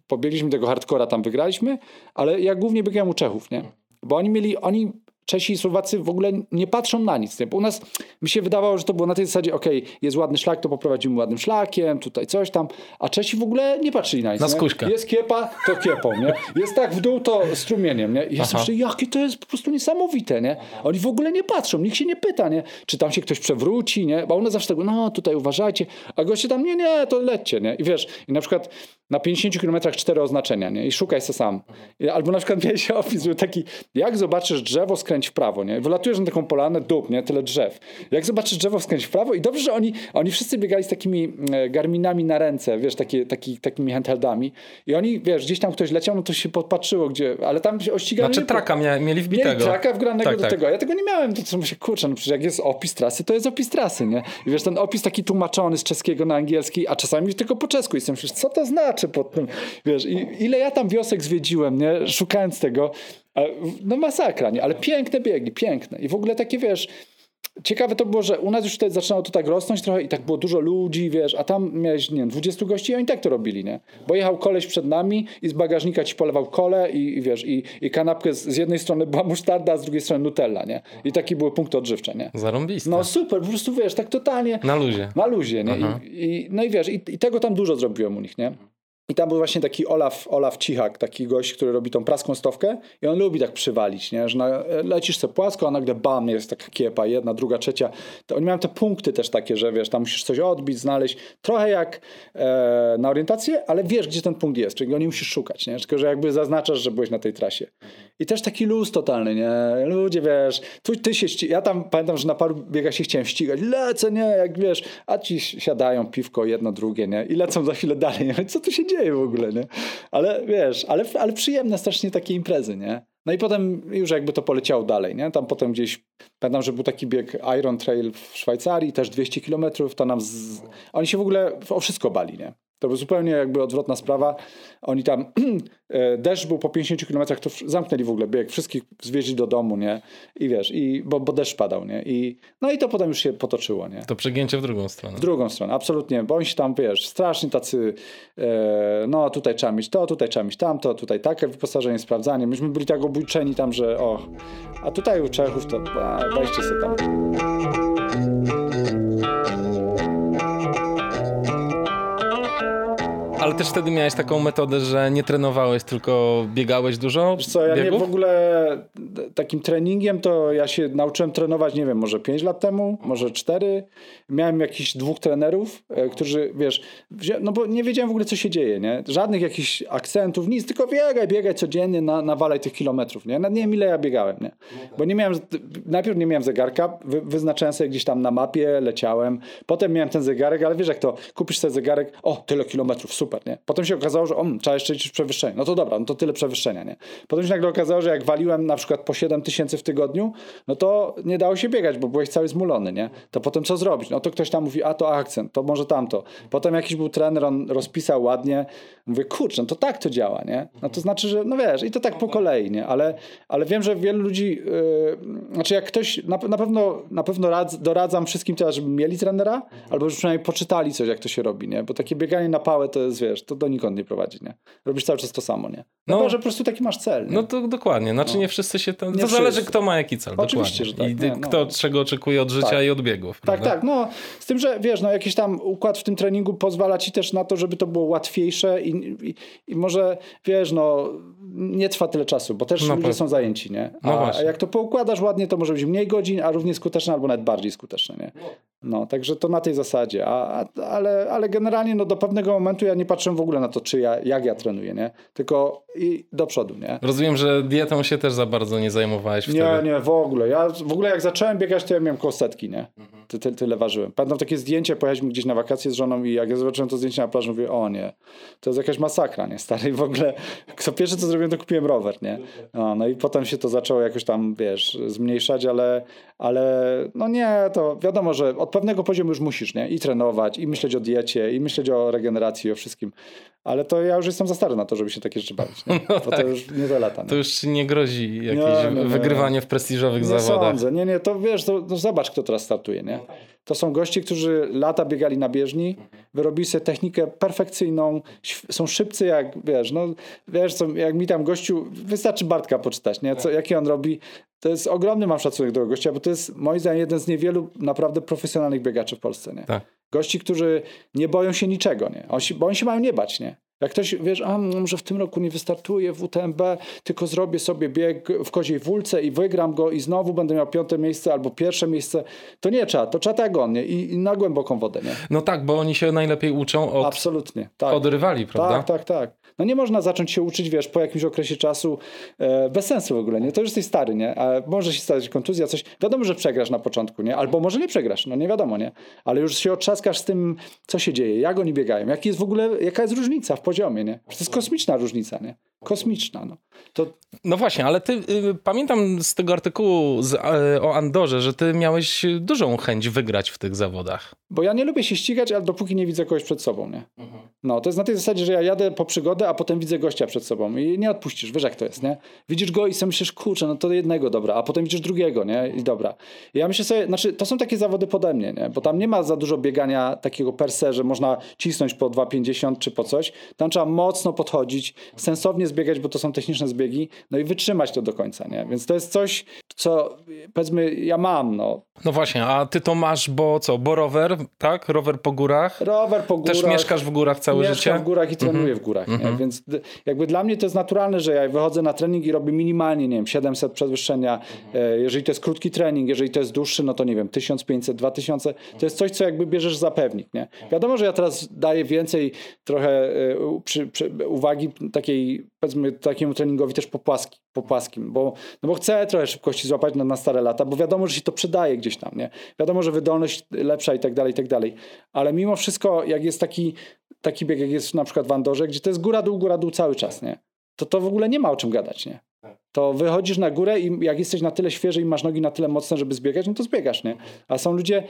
[SPEAKER 2] pobiegliśmy tego hardcora, tam wygraliśmy, ale ja głównie biegałem u Czechów, nie? Bo oni mieli, oni Czesi i Słowacy w ogóle nie patrzą na nic. U nas mi się wydawało, że to było na tej zasadzie, ok, jest ładny szlak, to poprowadzimy ładnym szlakiem, tutaj coś tam, a Czesi w ogóle nie patrzyli na nic.
[SPEAKER 1] Na skuśkę.
[SPEAKER 2] Jest kiepa, to kiepą, nie? Jest tak w dół, to strumieniem, nie? I ja myślę, jakie to jest po prostu niesamowite, nie? Oni w ogóle nie patrzą, nikt się nie pyta, nie? Czy tam się ktoś przewróci, nie? Bo one zawsze tak, no tutaj uważajcie, a goście tam, nie, nie, to lećcie, nie? I wiesz, i na przykład na 50 km cztery oznaczenia, nie? I szukaj se sam. Albo na przykład miałeś opis, był taki, jak zobaczysz drzewo, skręć w prawo, nie? Wylatujesz na taką polanę, dup, nie? Tyle drzew. Jak zobaczysz drzewo, skręć w prawo i dobrze, że oni, oni wszyscy biegali z takimi e, garminami na ręce, wiesz, takie, taki, takimi handheldami i oni, wiesz, gdzieś tam ktoś leciał, no to się podpatrzyło, gdzie, ale tam się ościgali.
[SPEAKER 1] Znaczy traka mia, mieli wbitego.
[SPEAKER 2] Mieli traka wgranego
[SPEAKER 1] tak,
[SPEAKER 2] do
[SPEAKER 1] tak.
[SPEAKER 2] tego. Ja tego nie miałem, to co myślę, kurczę, no przecież jak jest opis trasy, to jest opis trasy, nie? I wiesz, ten opis taki tłumaczony z czeskiego na angielski, a czasami tylko po czesku sobie myślisz, co to znaczy pod tym, wiesz, i ile ja tam wiosek zwiedziłem, nie? Szukając tego, no masakra, nie? Ale piękne biegi, piękne. I w ogóle takie, wiesz, ciekawe to było, że u nas już wtedy zaczynało to tak rosnąć trochę i tak było dużo ludzi, wiesz, a tam miałeś, nie wiem, 20 gości i oni tak to robili, nie? Bo jechał koleś przed nami i z bagażnika ci polewał kole i, i wiesz, i, i kanapkę z, z jednej strony była musztarda, a z drugiej strony nutella, nie? I taki były punkty odżywcze, nie?
[SPEAKER 1] Zarąbiste.
[SPEAKER 2] No super, po prostu wiesz, tak totalnie
[SPEAKER 1] Na luzie.
[SPEAKER 2] na luzie, nie? I, i, no i wiesz, i, i tego tam dużo zrobiłem u nich, nie? I tam był właśnie taki Olaf, Olaf Cichak, taki gość, który robi tą praską stówkę i on lubi tak przywalić, nie? że na, lecisz sobie płasko, a nagle bam, jest taka kiepa, jedna, druga, trzecia. To oni mają te punkty też takie, że wiesz, tam musisz coś odbić, znaleźć. Trochę jak e, na orientację, ale wiesz, gdzie ten punkt jest, czyli go nie musisz szukać, nie? Tylko, że jakby zaznaczasz, że byłeś na tej trasie. I też taki luz totalny, nie? Ludzie, wiesz, tu ty się ści- Ja tam pamiętam, że na paru biegach się chciałem ścigać. Lecę, nie? Jak wiesz, a ci siadają, piwko, jedno, drugie, nie? I lecą za chwilę dalej, nie? Co tu się dzieje w ogóle, nie? Ale wiesz, ale, ale przyjemne strasznie takie imprezy, nie? No i potem już jakby to poleciało dalej, nie? Tam potem gdzieś, pamiętam, że był taki bieg Iron Trail w Szwajcarii, też 200 kilometrów, to nam z... Oni się w ogóle o wszystko bali, nie? To był zupełnie jakby odwrotna sprawa. Oni tam, e, deszcz był po 50 km, to zamknęli w ogóle bieg, wszystkich zwieźli do domu, nie? I wiesz, i, bo, bo deszcz padał, nie? I, no i to potem już się potoczyło, nie?
[SPEAKER 1] To przegięcie w drugą stronę.
[SPEAKER 2] W drugą stronę, absolutnie, bo oni się tam, wiesz, strasznie tacy, e, no tutaj trzeba mieć to, tutaj trzeba mieć tamto, tutaj takie wyposażenie, sprawdzanie. Myśmy byli tak obójczeni tam, że o, a tutaj u Czechów to a, weźcie sobie tam.
[SPEAKER 1] Ale też wtedy miałeś taką metodę, że nie trenowałeś, tylko biegałeś dużo
[SPEAKER 2] Wiesz co, ja nie
[SPEAKER 1] biegów?
[SPEAKER 2] w ogóle takim treningiem to ja się nauczyłem trenować, nie wiem, może 5 lat temu, może 4. Miałem jakichś dwóch trenerów, e, którzy, wiesz, no bo nie wiedziałem w ogóle, co się dzieje, nie? Żadnych jakichś akcentów, nic, tylko biegaj, biegaj codziennie, na, nawalaj tych kilometrów, nie? Nawet nie wiem, ile ja biegałem, nie? Bo nie miałem, najpierw nie miałem zegarka, wy, wyznaczałem sobie gdzieś tam na mapie, leciałem, potem miałem ten zegarek, ale wiesz jak to, kupisz sobie zegarek, o, tyle kilometrów, super, nie? Potem się okazało, że o, trzeba jeszcze liczyć przewyższenie. No to dobra, no to tyle przewyższenia, nie? Potem się nagle okazało, że jak waliłem na przykład po 7 tysięcy w tygodniu, no to nie dało się biegać, bo byłeś cały zmulony, nie? To potem co zrobić? No to ktoś tam mówi, a to akcent, to może tamto. Potem jakiś był trener, on rozpisał ładnie. Mówię, kurczę, no to tak to działa, nie? No to znaczy, że no wiesz, i to tak po kolei, nie? Ale, ale wiem, że wielu ludzi, yy, znaczy jak ktoś, na, na pewno, na pewno radz, doradzam wszystkim teraz, żeby mieli trenera, albo że przynajmniej poczytali coś, jak to się robi, nie? Bo takie bieganie na pałę to jest wiesz, to donikąd nie prowadzi, nie? Robisz cały czas to samo, nie? No,
[SPEAKER 1] No.
[SPEAKER 2] no że po prostu taki masz cel, nie?
[SPEAKER 1] No to dokładnie, znaczy
[SPEAKER 2] No.
[SPEAKER 1] nie wszyscy się tam.
[SPEAKER 2] Nie
[SPEAKER 1] To zależy,
[SPEAKER 2] wszyscy.
[SPEAKER 1] kto ma jaki cel.
[SPEAKER 2] Oczywiście,
[SPEAKER 1] dokładnie.
[SPEAKER 2] że tak,
[SPEAKER 1] I
[SPEAKER 2] nie, no.
[SPEAKER 1] kto czego oczekuje od życia
[SPEAKER 2] Tak.
[SPEAKER 1] i od biegów.
[SPEAKER 2] Tak,
[SPEAKER 1] prawda?
[SPEAKER 2] tak, no z tym, że wiesz, no jakiś tam układ w tym treningu pozwala ci też na to, żeby to było łatwiejsze i, i, i może, wiesz, no nie trwa tyle czasu, bo też
[SPEAKER 1] No
[SPEAKER 2] ludzie
[SPEAKER 1] pewnie.
[SPEAKER 2] są zajęci, nie?
[SPEAKER 1] No
[SPEAKER 2] A, a jak to poukładasz ładnie, to może być mniej godzin, a równie skuteczne albo nawet bardziej skuteczne, nie? No, także to na tej zasadzie, a, a, ale, ale generalnie no do pewnego momentu ja nie patrzę w ogóle na to, czy ja, jak ja trenuję, nie? Tylko i do przodu, nie?
[SPEAKER 1] Rozumiem, że dietą się też za bardzo nie zajmowałeś wtedy.
[SPEAKER 2] Nie, nie, w ogóle. Ja w ogóle jak zacząłem biegać, to ja miałem koło setki, nie? Ty, ty, tyle ważyłem. Pamiętam takie zdjęcie, pojechaliśmy gdzieś na wakacje z żoną i jak ja zobaczyłem to zdjęcie na plaży, mówię, o nie, to jest jakaś masakra, nie? Stary, w ogóle, co pierwsze co zrobiłem, to kupiłem rower, nie? No, no i potem się to zaczęło jakoś tam, wiesz, zmniejszać, ale, ale no nie, to wiadomo, że od pewnego poziomu już musisz, nie? I trenować, i myśleć o diecie, i myśleć o regeneracji, o wszystkim. Ale to ja już jestem za stary na to, żeby się takie rzeczy bawić, nie? Bo to już nie do lata, nie?
[SPEAKER 1] To już ci nie grozi jakieś
[SPEAKER 2] Nie, nie, nie.
[SPEAKER 1] wygrywanie w prestiżowych
[SPEAKER 2] Nie
[SPEAKER 1] zawodach.
[SPEAKER 2] sądzę. Nie, nie, to wiesz, to, to zobacz, kto teraz startuje, nie? To są goście, którzy lata biegali na bieżni, wyrobili sobie technikę perfekcyjną, są szybcy jak, wiesz, no, wiesz, co, jak mi tam gościu, wystarczy Bartka poczytać, nie? Co, jaki on robi. To jest ogromny mam szacunek do gościa, bo to jest moim zdaniem jeden z niewielu naprawdę profesjonalnych biegaczy w Polsce, nie?
[SPEAKER 1] Tak.
[SPEAKER 2] Gości, którzy nie boją się niczego, nie? On się, bo oni się mają nie bać, nie? Jak ktoś, wiesz, a no, może w tym roku nie wystartuję w UTMB, tylko zrobię sobie bieg w koziej wólce i wygram go i znowu będę miał piąte miejsce albo pierwsze miejsce, to nie trzeba, to trzeba tak jak on, nie? I, i na głęboką wodę, nie?
[SPEAKER 1] No tak, bo oni się najlepiej uczą od,
[SPEAKER 2] Absolutnie, tak.
[SPEAKER 1] od rywali, prawda?
[SPEAKER 2] Tak, tak, tak. No nie można zacząć się uczyć, wiesz, po jakimś okresie czasu e, bez sensu w ogóle, nie? To już jesteś stary, nie? A może się stać kontuzja, coś. Wiadomo, że przegrasz na początku, nie? Albo może nie przegrasz, no nie wiadomo, nie? Ale już się otrzaskasz z tym, co się dzieje, jak oni biegają, jaki jest w ogóle, jaka jest różnica w poziomie, nie? Przecież To jest kosmiczna różnica, nie? Kosmiczna, no. To
[SPEAKER 1] No właśnie, ale ty, y, pamiętam z tego artykułu z, y, o Andorze, że ty miałeś dużą chęć wygrać w tych zawodach.
[SPEAKER 2] Bo ja nie lubię się ścigać, ale dopóki nie widzę kogoś przed sobą, nie? No, to jest na tej zasadzie, że ja jadę po przygodę, a potem widzę gościa przed sobą i nie odpuścisz, wiesz jak to jest, nie? Widzisz go i sobie myślisz, kurczę, no to jednego dobra, a potem widzisz drugiego, nie? I dobra. I ja myślę sobie, znaczy to są takie zawody pode mnie, nie? Bo tam nie ma za dużo biegania takiego per se, że można cisnąć po 2,50 czy po coś. Tam trzeba mocno podchodzić, sensownie zbiegać, bo to są techniczne zbiegi, no i wytrzymać to do końca, nie? Więc to jest coś, co powiedzmy ja mam, no.
[SPEAKER 1] No właśnie, a ty to masz, bo co, bo rower, tak? Rower po górach?
[SPEAKER 2] Rower po górach.
[SPEAKER 1] Też mieszkasz w górach całe
[SPEAKER 2] Mieszkam
[SPEAKER 1] życie?
[SPEAKER 2] w górach i trenuję w górach. Nie? Więc jakby dla mnie to jest naturalne, że ja wychodzę na trening i robię minimalnie, nie wiem, 700 przewyższenia. E, Jeżeli to jest krótki trening, jeżeli to jest dłuższy, no to nie wiem, 1500, 2000. To jest coś, co jakby bierzesz za pewnik. Nie? Wiadomo, że ja teraz daję więcej trochę e, przy, przy, uwagi takiej, powiedzmy, takiemu treningowi też po, płaski, po płaskim, bo, no bo chcę trochę szybkości złapać na, na stare lata, bo wiadomo, że się to przydaje gdzieś tam, nie? Wiadomo, że wydolność lepsza i tak dalej, i tak dalej. Ale mimo wszystko, jak jest taki, taki bieg, jak jest na przykład w Andorze, gdzie to jest góra, dół, góra, dół cały czas, nie? To to w ogóle nie ma o czym gadać, nie? To wychodzisz na górę i jak jesteś na tyle świeży i masz nogi na tyle mocne, żeby zbiegać, no to zbiegasz, nie? A są ludzie,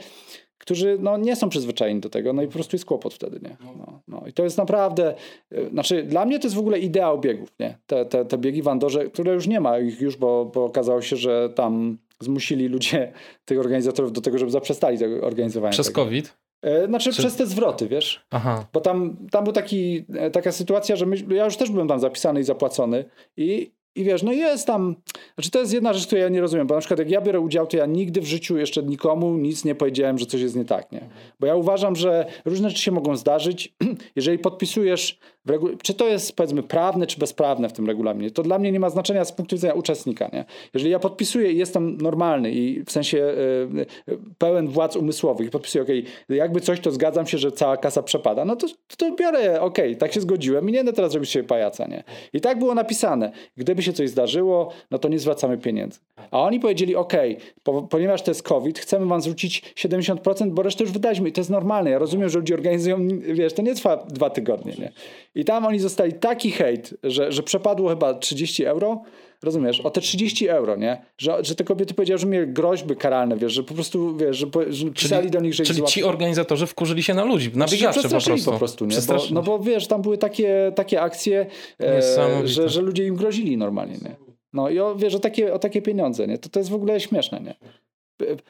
[SPEAKER 2] którzy no, nie są przyzwyczajeni do tego, no i po prostu jest kłopot wtedy, nie? No, no. I to jest naprawdę, y, znaczy dla mnie to jest w ogóle ideał biegów, nie? Te, te, te biegi w Andorze, które już nie ma ich już, bo, bo okazało się, że tam zmusili ludzie, tych organizatorów do tego, żeby zaprzestali tego organizowania.
[SPEAKER 1] Przez
[SPEAKER 2] tego.
[SPEAKER 1] COVID?
[SPEAKER 2] E, Znaczy przez te zwroty, wiesz?
[SPEAKER 1] Aha.
[SPEAKER 2] Bo tam, tam był taki, e, taka sytuacja, że my, ja już też byłem tam zapisany i zapłacony i, i wiesz, no jest tam, znaczy to jest jedna rzecz, której ja nie rozumiem, bo na przykład jak ja biorę udział, to ja nigdy w życiu jeszcze nikomu nic nie powiedziałem, że coś jest nie tak, nie? Bo ja uważam, że różne rzeczy się mogą zdarzyć, jeżeli podpisujesz, regu- czy to jest powiedzmy prawne, czy bezprawne w tym regulaminie, to dla mnie nie ma znaczenia z punktu widzenia uczestnika, nie? Jeżeli ja podpisuję i jestem normalny i w sensie e, e, pełen władz umysłowych i podpisuję, okej, jakby coś, to zgadzam się, że cała kasa przepada, no to, to biorę, okej, tak się zgodziłem i nie będę teraz robić się pajaca, nie? I tak było napisane. Gdyby się coś zdarzyło, no to nie zwracamy pieniędzy. A oni powiedzieli, okej, po, ponieważ to jest COVID, chcemy wam zwrócić 70%, bo resztę już wydaliśmy i to jest normalne. Ja rozumiem, że ludzie organizują, wiesz, to nie trwa dwa tygodnie, nie? I tam oni zostali taki hejt, że, że przepadło chyba 30 euro, rozumiesz, o te 30 euro, nie? Że, że te kobiety powiedziały, że mieli groźby karalne, wiesz, że po prostu, wiesz, że, po- że pisali do nich, że
[SPEAKER 1] Czyli ci organizatorzy wkurzyli się na ludzi, na biegaczy po prostu.
[SPEAKER 2] po prostu, nie? Bo, no bo wiesz, tam były takie, takie akcje, e, że, że ludzie im grozili normalnie, nie? No i o, wiesz, o takie, o takie pieniądze, nie? To, to jest w ogóle śmieszne, nie?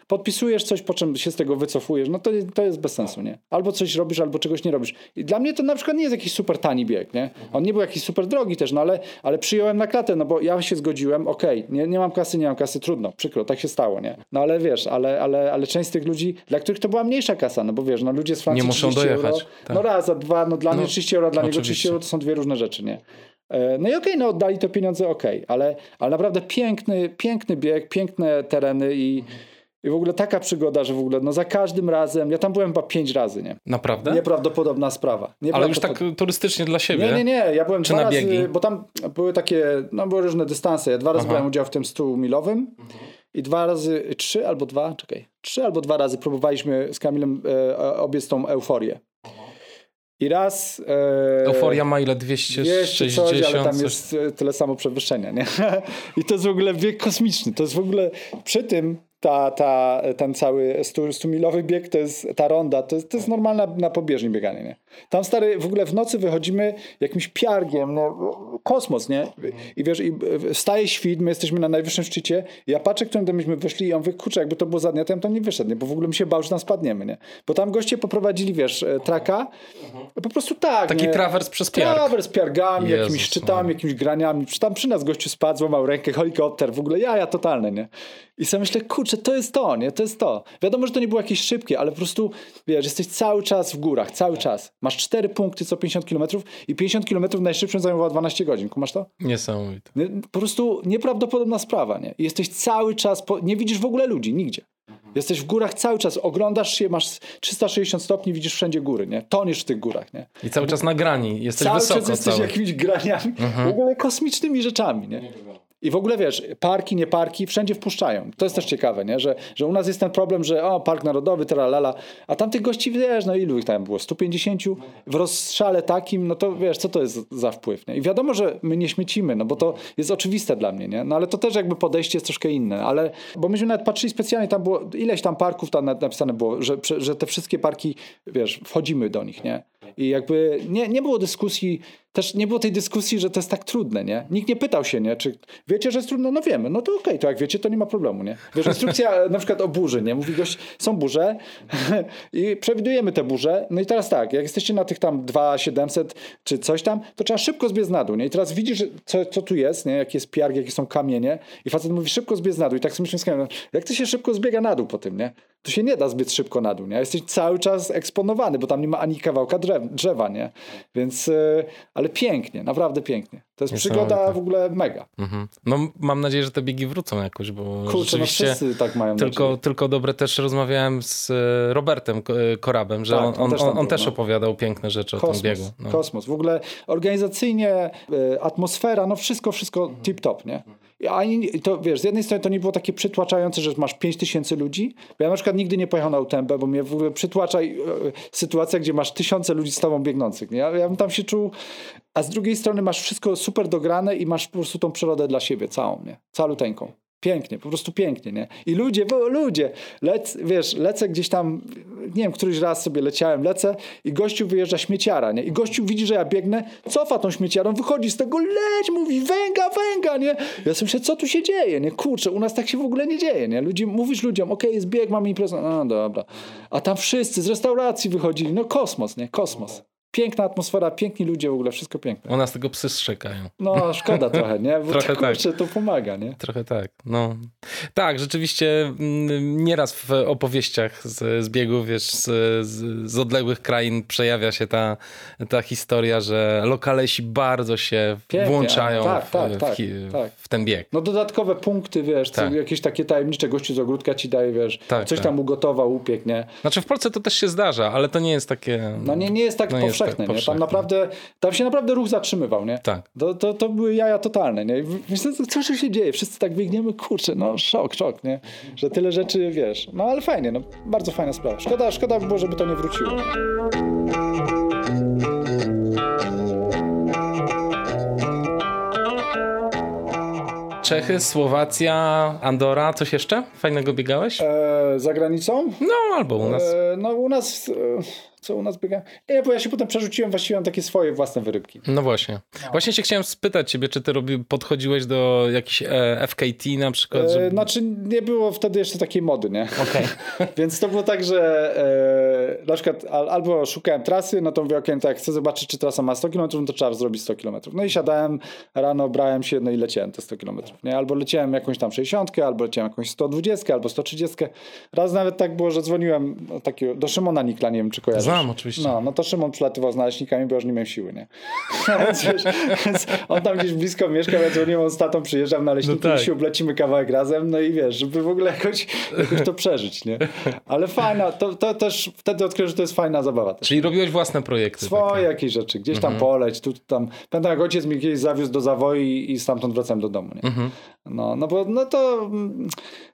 [SPEAKER 2] Podpisujesz coś, po czym się z tego wycofujesz, no to, to jest bez sensu, nie? Albo coś robisz, albo czegoś nie robisz. I dla mnie to na przykład nie jest jakiś super tani bieg, nie? On nie był jakiś super drogi też, no ale, ale przyjąłem na klatę, no bo ja się zgodziłem, okej, okay, nie, nie mam kasy, nie mam kasy, trudno, przykro, tak się stało, nie? No ale wiesz, ale, ale, ale część z tych ludzi, dla których to była mniejsza kasa, no bo wiesz, no ludzie z Francji
[SPEAKER 1] nie muszą dojechać.
[SPEAKER 2] Euro,
[SPEAKER 1] tak.
[SPEAKER 2] No raz, a dwa, no dla
[SPEAKER 1] no,
[SPEAKER 2] mnie 30 euro, dla
[SPEAKER 1] oczywiście.
[SPEAKER 2] niego 30 euro to są dwie różne rzeczy, nie? E, no i okej, okay, no oddali to pieniądze, okej, okay, ale, ale naprawdę piękny, piękny bieg, piękne tereny i, i w ogóle taka przygoda, że w ogóle no za każdym razem, ja tam byłem chyba pięć razy, nie?
[SPEAKER 1] Naprawdę?
[SPEAKER 2] Nieprawdopodobna sprawa.
[SPEAKER 1] Ale już tak turystycznie dla siebie?
[SPEAKER 2] Nie, nie, nie, ja byłem
[SPEAKER 1] Czy
[SPEAKER 2] dwa
[SPEAKER 1] na biegi?
[SPEAKER 2] razy, bo tam były takie, no były różne dystanse, ja dwa razy
[SPEAKER 1] Aha.
[SPEAKER 2] brałem udział w tym 100 milowym i dwa razy, trzy albo dwa, czekaj, trzy albo dwa razy próbowaliśmy z Kamilem e, obiec tą euforię. I raz... E,
[SPEAKER 1] Euforia ma ile?
[SPEAKER 2] 200
[SPEAKER 1] 260?
[SPEAKER 2] coś, ale tam
[SPEAKER 1] coś?
[SPEAKER 2] jest e, tyle samo przewyższenia, nie? I to jest w ogóle bieg kosmiczny. To jest w ogóle przy tym ta, ta, ten cały 100-milowy bieg, to jest ta ronda, to jest, to jest normalna na pobieżni bieganie, nie? Tam stary, w ogóle w nocy wychodzimy jakimś piargiem, no, kosmos, nie? I wiesz, i wstaje świt, my jesteśmy na najwyższym szczycie, ja patrzę, którym myśmy wyszli i on mówi, kurczę, jakby to było za dnia, to ja tam nie wyszedł, nie? Bo w ogóle mi się bał, że tam spadniemy, nie? Bo tam goście poprowadzili, wiesz, e, traka, po prostu tak,
[SPEAKER 1] Taki
[SPEAKER 2] nie?
[SPEAKER 1] trawers przez piarg.
[SPEAKER 2] Trawers, piargami,
[SPEAKER 1] Jezus,
[SPEAKER 2] jakimiś szczytami,
[SPEAKER 1] no.
[SPEAKER 2] jakimiś graniami. Tam przy nas gościu spadł, złamał rękę, helikopter, w ogóle jaja totalne, nie? I sobie myślę, kurczę, to jest to, nie? To jest to. Wiadomo, że to nie było jakieś szybkie, ale po prostu, wiesz, jesteś cały czas w górach, cały czas. Masz cztery punkty co 50 km i 50 km najszybszym zajmowało 12 godzin. Kumasz to?
[SPEAKER 1] Niesamowite.
[SPEAKER 2] Nie, Po prostu nieprawdopodobna sprawa, nie? I jesteś cały czas, po... nie widzisz w ogóle ludzi, nigdzie. Jesteś w górach cały czas, oglądasz się, masz 360 stopni, widzisz wszędzie góry, nie? Toniesz w tych górach, nie?
[SPEAKER 1] I cały czas na grani. Jesteś
[SPEAKER 2] cały
[SPEAKER 1] wysoko
[SPEAKER 2] czas jesteś
[SPEAKER 1] cały.
[SPEAKER 2] jakimiś graniami, w ogóle kosmicznymi rzeczami, nie? I w ogóle wiesz, parki, nie parki, wszędzie wpuszczają. To jest też ciekawe, nie? Że, że u nas jest ten problem, że o, park narodowy, tralala, a tamtych gości, wiesz, no ilu ich tam było? 150? W rozstrzale takim, no to wiesz, co to jest za wpływ, nie? I wiadomo, że my nie śmiecimy, no bo to jest oczywiste dla mnie, nie? No ale to też jakby podejście jest troszkę inne, ale, bo myśmy nawet patrzyli specjalnie, tam było, ileś tam parków tam napisane było, że, że te wszystkie parki, wiesz, wchodzimy do nich, nie? I jakby nie, nie było dyskusji, też nie było tej dyskusji, że to jest tak trudne, nie? Nikt nie pytał się, nie? Czy wiecie, że jest trudno? No wiemy, no to okej, okay, to jak wiecie, to nie ma problemu, nie? Wiesz, instrukcja na przykład o burzy, nie? Mówi gość, są burze i przewidujemy te burze, no i teraz tak, jak jesteście na tych tam 2700 czy coś tam, to trzeba szybko zbiec na dół, nie? I teraz widzisz, co, co tu jest, nie? Jaki jest piarg, jakie są kamienie i facet mówi, szybko zbiec na dół i tak sobie myślę, jak to się szybko zbiega na dół po tym, nie? To się nie da zbyt szybko na dół, nie? Jesteś cały czas eksponowany, bo tam nie ma ani kawałka drzew, drzewa, nie? Więc, yy, ale pięknie, naprawdę pięknie. To jest przygoda w ogóle mega.
[SPEAKER 1] Mhm. No mam nadzieję, że te biegi wrócą jakoś, bo
[SPEAKER 2] Kurczę, no
[SPEAKER 1] rzeczywiście
[SPEAKER 2] wszyscy tak mają
[SPEAKER 1] tylko,
[SPEAKER 2] nadzieję.
[SPEAKER 1] tylko dobre też rozmawiałem z e, Robertem Ko- Korabem, że
[SPEAKER 2] Tak,
[SPEAKER 1] on,
[SPEAKER 2] on też
[SPEAKER 1] on, on też
[SPEAKER 2] no.
[SPEAKER 1] opowiadał piękne rzeczy o
[SPEAKER 2] Kosmos,
[SPEAKER 1] tym biegu. No.
[SPEAKER 2] kosmos. W ogóle organizacyjnie, atmosfera, no wszystko, wszystko tip-top, nie? Ani, to wiesz, z jednej strony to nie było takie przytłaczające, że masz 5 tysięcy ludzi, bo ja na przykład nigdy nie pojechał na utębę, bo mnie w ogóle przytłacza y, sytuacja, gdzie masz tysiące ludzi z tobą biegnących? Ja, ja bym tam się czuł, a z drugiej strony masz wszystko super dograne i masz po prostu tą przyrodę dla siebie, całą, nie? Caluteńką. Pięknie, po prostu pięknie, nie? I ludzie, bo ludzie, lec, wiesz, lecę gdzieś tam, nie wiem, któryś raz sobie leciałem, lecę i gościu wyjeżdża śmieciara, nie? I gościu widzi, że ja biegnę, cofa tą śmieciarą, wychodzi z tego, leć, mówi, węga, węga, nie? Ja sobie myślę, co tu się dzieje, nie? Kurczę, u nas tak się w ogóle nie dzieje, nie? Ludzi, mówisz ludziom, okej, jest bieg, mamy imprezę, no dobra. A tam wszyscy z restauracji wychodzili, no kosmos, nie? Kosmos. Piękna atmosfera, piękni ludzie, w ogóle wszystko piękne.
[SPEAKER 1] U nas tego psy strzekają.
[SPEAKER 2] No, szkoda trochę, nie? Bo
[SPEAKER 1] Trochę
[SPEAKER 2] to, kurczę, to pomaga, nie?
[SPEAKER 1] Trochę tak. No. Tak, rzeczywiście mm, nieraz w opowieściach z, z biegów, wiesz, z, z, odległych krain przejawia się ta, ta historia, że lokalesi bardzo się
[SPEAKER 2] Pięknie,
[SPEAKER 1] włączają
[SPEAKER 2] tak,
[SPEAKER 1] w,
[SPEAKER 2] tak,
[SPEAKER 1] w,
[SPEAKER 2] tak,
[SPEAKER 1] hi-
[SPEAKER 2] tak.
[SPEAKER 1] w ten bieg.
[SPEAKER 2] No dodatkowe punkty, wiesz,
[SPEAKER 1] Tak.
[SPEAKER 2] jakieś takie tajemnicze gości z ogródka ci daje, wiesz,
[SPEAKER 1] Tak,
[SPEAKER 2] coś
[SPEAKER 1] tak.
[SPEAKER 2] tam ugotował, upiekł, nie?
[SPEAKER 1] Znaczy w Polsce to też się zdarza, ale to nie jest takie...
[SPEAKER 2] No nie, nie jest tak
[SPEAKER 1] No jest
[SPEAKER 2] powszechne, nie? Tam naprawdę, tam się naprawdę ruch zatrzymywał, nie?
[SPEAKER 1] Tak.
[SPEAKER 2] To, to, to były jaja totalne, nie? Co, co się dzieje? Wszyscy tak biegniemy, kurczę, no szok, szok, nie? Że tyle rzeczy, wiesz, no ale fajnie, no bardzo fajna sprawa. Szkoda, szkoda by było, żeby to nie wróciło.
[SPEAKER 1] Czechy, Słowacja, Andora, coś jeszcze fajnego biegałeś?
[SPEAKER 2] E, za granicą?
[SPEAKER 1] No, albo u nas.
[SPEAKER 2] E, no u nas, e, co u nas biega? Nie, bo ja się potem przerzuciłem właściwie na takie swoje własne wyrybki.
[SPEAKER 1] No właśnie. No. Właśnie się chciałem spytać ciebie, czy ty robi, podchodziłeś do jakichś e, FKT na przykład?
[SPEAKER 2] Żeby... E, znaczy nie było wtedy jeszcze takiej mody, nie?
[SPEAKER 1] Okay.
[SPEAKER 2] Więc to było tak, że e, na przykład albo szukałem trasy, no to mówię, ok, no to jak chcę zobaczyć, czy trasa ma 100 km, no to trzeba zrobić 100 km. No i siadałem rano, brałem się, no i leciałem te 100 km. Nie? Albo leciałem jakąś tam 60, albo leciałem jakąś 120, albo 130. Raz nawet tak było, że dzwoniłem takiego, do Szymona Nikla, nie wiem czy kojarzysz.
[SPEAKER 1] Znam oczywiście.
[SPEAKER 2] No, no to Szymon przylatywał z naleśnikami, bo już nie miałem siły, nie? więc, wiesz, więc on tam gdzieś blisko mieszkał, ja dzwoniłem, on z tatą przyjeżdżam naleśniki no tak. i się ublecimy kawałek razem, no i wiesz, żeby w ogóle jakoś, jakoś to przeżyć, nie? Ale fajna, to, to też wtedy odkryłem, że to jest fajna zabawa. Też.
[SPEAKER 1] Czyli robiłeś własne projekty.
[SPEAKER 2] Swoje takie. jakieś rzeczy, gdzieś tam mhm. poleć, tu tam. Pamiętam jak ojciec mi kiedyś zawiózł do Zawoi i stamtąd wracałem do domu, nie? Mhm. No, no bo no to mm,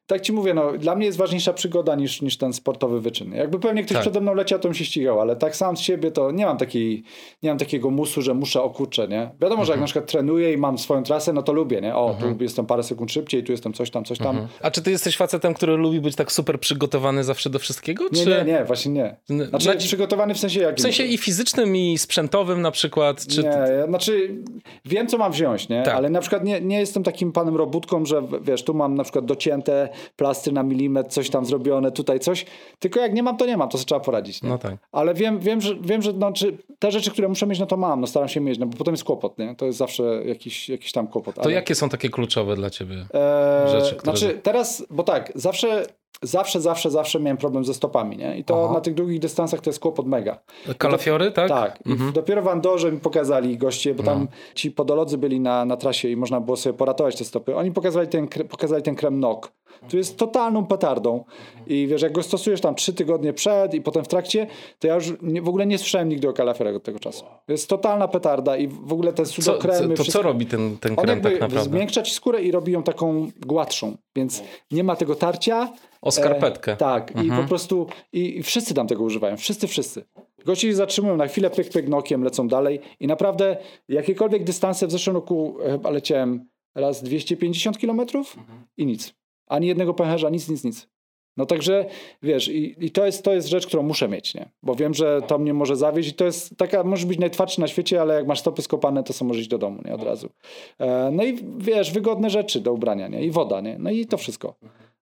[SPEAKER 2] tak ci mówię, no, dla mnie jest ważniejsza przygoda niż, niż ten sportowy wyczyn. Jakby pewnie ktoś tak. przede mną leciał, to bym się ścigał, ale tak sam z siebie to nie mam, takiej, nie mam takiego musu, że muszę o kurczę, nie? Wiadomo, mhm. że jak mhm. na przykład trenuję i mam swoją trasę, no to lubię, nie? O, mhm. tu jestem parę sekund szybciej, tu jestem coś tam, coś tam. Mhm.
[SPEAKER 1] A czy ty jesteś facetem, który lubi być tak super przygotowany zawsze do wszystkiego?
[SPEAKER 2] Nie,
[SPEAKER 1] czy...
[SPEAKER 2] nie, nie, właśnie nie. Znaczy, znaczy przygotowany w sensie jakim?
[SPEAKER 1] W sensie i fizycznym, i sprzętowym na przykład? Czy...
[SPEAKER 2] Nie, znaczy wiem, co mam wziąć, nie? Tak. Ale na przykład nie, nie jestem takim panem robótką, że wiesz, tu mam na przykład docięte plastry na milimetr, coś tam zrobione, tutaj coś. Tylko jak nie mam, to nie mam, to sobie trzeba poradzić. Nie?
[SPEAKER 1] No tak.
[SPEAKER 2] Ale wiem, wiem, że, wiem, że no, czy te rzeczy, które muszę mieć, no to mam, no staram się mieć, no bo potem jest kłopot, nie? To jest zawsze jakiś, jakiś tam kłopot.
[SPEAKER 1] To ale... jakie są takie kluczowe dla ciebie eee, rzeczy?
[SPEAKER 2] Które... Znaczy teraz, bo tak, zawsze zawsze, zawsze, zawsze miałem problem ze stopami, nie? I to Aha. na tych długich dystansach to jest kłopot mega.
[SPEAKER 1] Kalafiory, tak?
[SPEAKER 2] Tak. Mhm. dopiero w Andorze mi pokazali goście, bo tam no. ci podolodzy byli na, na trasie i można było sobie poratować te stopy. Oni pokazali ten, pokazali ten krem NOK. Tu jest totalną petardą. I wiesz, jak go stosujesz tam trzy tygodnie przed i potem w trakcie, to ja już nie, w ogóle nie słyszałem nigdy o kalafiorach od tego czasu. To jest totalna petarda i w ogóle te sudokremy...
[SPEAKER 1] Co, co, to wszystko, co robi ten, ten krem tak naprawdę?
[SPEAKER 2] zmiękcza ci skórę i robi ją taką gładszą, więc nie ma tego tarcia,
[SPEAKER 1] o skarpetkę. E,
[SPEAKER 2] tak, mhm. i po mhm. prostu i, i, wszyscy tam tego używają, wszyscy, wszyscy. Gości zatrzymują, na chwilę pyk, pyk nokiem, lecą dalej i naprawdę jakiekolwiek dystanse w zeszłym roku e, chyba leciałem raz 250 kilometrów i nic. Ani jednego pęcherza, nic, nic, nic. No także wiesz, i, i, to, jest, to jest rzecz, którą muszę mieć, nie? Bo wiem, że to mnie może zawieść i to jest taka, może być najtwardszy na świecie, ale jak masz stopy skopane, to są możesz iść do domu, nie? Od razu. E, no i wiesz, wygodne rzeczy do ubrania, nie? I woda, nie? No i to wszystko.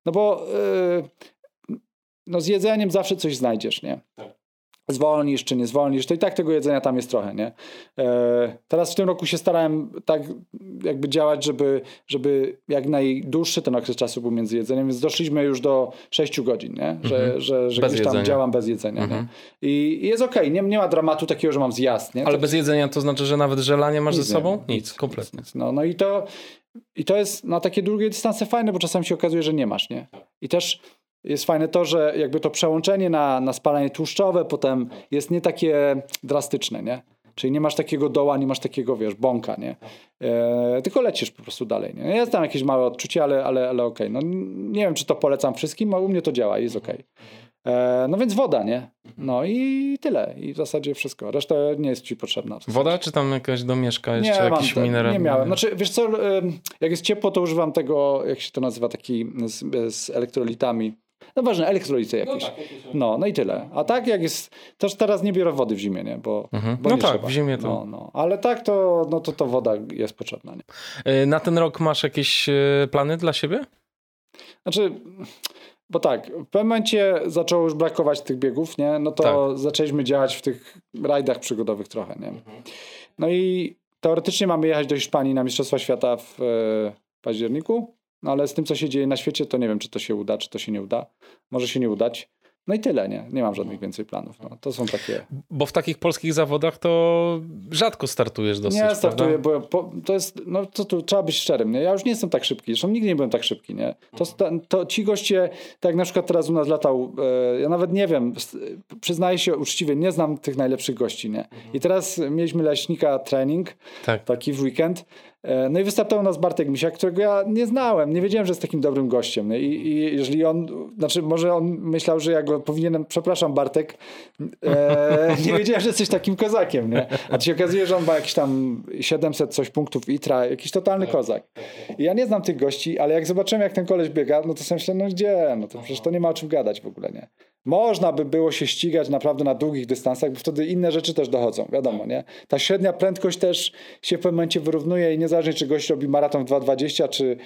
[SPEAKER 2] No bo yy, no z jedzeniem zawsze coś znajdziesz, nie? Zwolnisz czy nie zwolnisz, to i tak tego jedzenia tam jest trochę, nie? E, teraz w tym roku się starałem tak jakby działać, żeby, żeby jak najdłuższy ten okres czasu był między jedzeniem, więc doszliśmy już do 6 godzin, nie? Że, mhm. że, że gdzieś tam działam bez jedzenia, mhm. I, I, jest okej, okay. nie, nie ma dramatu takiego, że mam zjazd, nie?
[SPEAKER 1] Ale to... bez jedzenia to znaczy, że nawet żelanie masz nic ze sobą?
[SPEAKER 2] Nic, nic kompletnie. Nic, no, no i to i to jest na takie długie dystanse fajne, bo czasami się okazuje, że nie masz, nie? I też jest fajne to, że jakby to przełączenie na, na spalanie tłuszczowe potem jest nie takie drastyczne, nie? Czyli nie masz takiego doła, nie masz takiego, wiesz, bąka, nie? E, tylko lecisz po prostu dalej, nie? Jest tam jakieś małe odczucie, ale, ale, ale okej. Okay. No, nie wiem, czy to polecam wszystkim, ale u mnie to działa i jest okej. Okay. E, no więc woda, nie? No i tyle. I w zasadzie wszystko. Reszta nie jest ci potrzebna.
[SPEAKER 1] Woda, czy tam jakaś domieszka jeszcze, nie, jakiś mineral?
[SPEAKER 2] Nie miałem. Znaczy, wiesz co, jak jest ciepło, to używam tego, jak się to nazywa, taki z, z elektrolitami. No ważne, elektrolity jakieś. No, tak, no, no i tyle. A tak jak jest, też teraz nie biorę wody w zimie, nie? Bo, mhm. bo
[SPEAKER 1] no
[SPEAKER 2] nie
[SPEAKER 1] tak,
[SPEAKER 2] trzeba.
[SPEAKER 1] w zimie to.
[SPEAKER 2] No, no. Ale tak to, no to, to woda jest potrzebna. Nie?
[SPEAKER 1] E, na ten rok masz jakieś e, plany dla siebie?
[SPEAKER 2] Znaczy... Bo tak, w pewnym momencie zaczęło już brakować tych biegów, nie? No to tak. zaczęliśmy działać w tych rajdach przygodowych trochę, nie? Mhm. No i teoretycznie mamy jechać do Hiszpanii na Mistrzostwa Świata w e, październiku, no ale z tym, co się dzieje na świecie, to nie wiem, czy to się uda, czy to się nie uda. Może się nie udać. No i tyle, nie? Nie mam żadnych więcej planów. No, to są takie.
[SPEAKER 1] Bo w takich polskich zawodach to rzadko startujesz dosyć.
[SPEAKER 2] Nie startuję, bo po, to jest, no to tu trzeba być szczerym, nie? Ja już nie jestem tak szybki, zresztą nigdy nie byłem tak szybki, nie? To, to ci goście, tak na przykład teraz u nas latał, e, ja nawet nie wiem, przyznaję się uczciwie, nie znam tych najlepszych gości, nie? I teraz mieliśmy leśnika trening, tak. taki w weekend no i wystartował nas Bartek Misiak, którego ja nie znałem, nie wiedziałem, że jest takim dobrym gościem. I, I, jeżeli on, znaczy może on myślał, że ja go powinienem, przepraszam Bartek, e, nie wiedziałem, że jesteś takim kozakiem, nie? A to się okazuje, że on ma jakieś tam 700 coś punktów ITRA, jakiś totalny kozak. I ja nie znam tych gości, ale jak zobaczyłem, jak ten koleś biega, no to sobie myślę, no gdzie? No to przecież to nie ma o czym gadać w ogóle, nie? Można by było się ścigać naprawdę na długich dystansach, bo wtedy inne rzeczy też dochodzą, wiadomo, nie? Ta średnia prędkość też się w pewnym momencie wyrównuje i niezależnie czy gość robi maraton w 2.20, czy...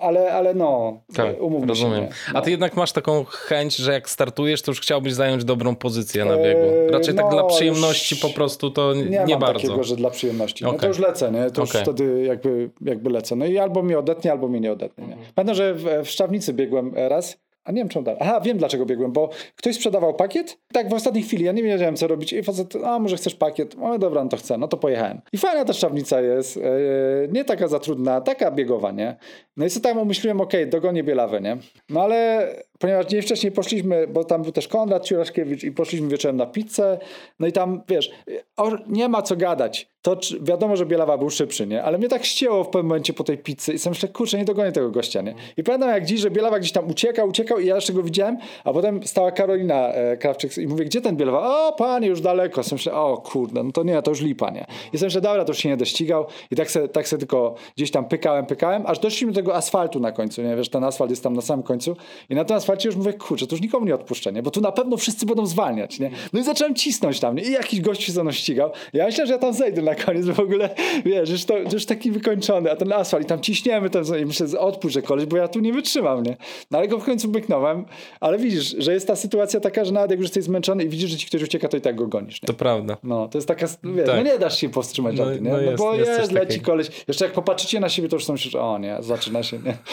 [SPEAKER 2] Ale, ale no,
[SPEAKER 1] tak, umówmy rozumiem. się. No. A ty jednak masz taką chęć, że jak startujesz, to już chciałbyś zająć dobrą pozycję na biegu. Eee, Raczej tak no, tak dla przyjemności po prostu to nie, nie
[SPEAKER 2] mam
[SPEAKER 1] bardzo.
[SPEAKER 2] takiego, że dla przyjemności. Okay. No to już lecę, nie? To okay. już wtedy jakby, jakby lecę. No i albo mnie odetnie, albo mnie nie odetnie. Nie? Pamiętam, że w, w Szczawnicy biegłem raz a nie wiem, czemu dalej. Aha, wiem dlaczego biegłem, bo ktoś sprzedawał pakiet. Tak w ostatniej chwili, ja nie wiedziałem co robić. I facet, a może chcesz pakiet? O dobra, no to chcę. No to pojechałem. I fajna ta szczawnica jest. Yy, nie taka za trudna, taka biegowa, nie? No i sobie tam umyśliłem, okej, okay, dogonię Bielawę, nie? No ale ponieważ dzień wcześniej poszliśmy, bo tam był też Konrad Ciuraszkiewicz i poszliśmy wieczorem na pizzę, no i tam, wiesz, nie ma co gadać. To wiadomo, że Bielawa był szybszy, nie? Ale mnie tak ścięło w pewnym momencie po tej pizzy i sobie myślę, kurczę, nie dogonię tego gościa, nie? I pamiętam jak dziś, że Bielawa gdzieś tam uciekał, uciekał i ja jeszcze go widziałem, a potem stała Karolina e, Krawczyk i mówię, gdzie ten Bielawa? O, panie, już daleko. Sobie myślę, o kurde, no to nie, to już lipa, nie? I sobie myślę, dobra, to już się nie dościgał i tak se, tak se tylko gdzieś tam pykałem, pykałem, aż doszliśmy do tego asfaltu na końcu, nie? Wiesz, ten asfalt jest tam na samym końcu i na tym asfalcie już mówię, kurczę, to już nikomu nie odpuszczę, nie? Bo tu na pewno wszyscy będą zwalniać, nie? No i zacząłem cisnąć tam, nie? I jakiś gość się za mną ścigał. Ja myślę, że ja tam zejdę na koniec, bo w ogóle, wiesz, już, to, już taki wykończony, a ten asfalt i tam ciśniemy ten, i myślę, odpuszczę koleś, bo ja tu nie wytrzymam, nie? No ale go w końcu byknąłem, ale widzisz, że jest ta sytuacja taka, że nawet jak już jesteś zmęczony i widzisz, że ci ktoś ucieka, to i tak go gonisz, nie?
[SPEAKER 1] To prawda.
[SPEAKER 2] No, to jest taka, wiesz, tak. no nie dasz się powstrzymać no, nie? No, no bo jest, jest leci koleś. Jeszcze jak popatrzycie na siebie, to już są że o nie, zaczyna się, nie?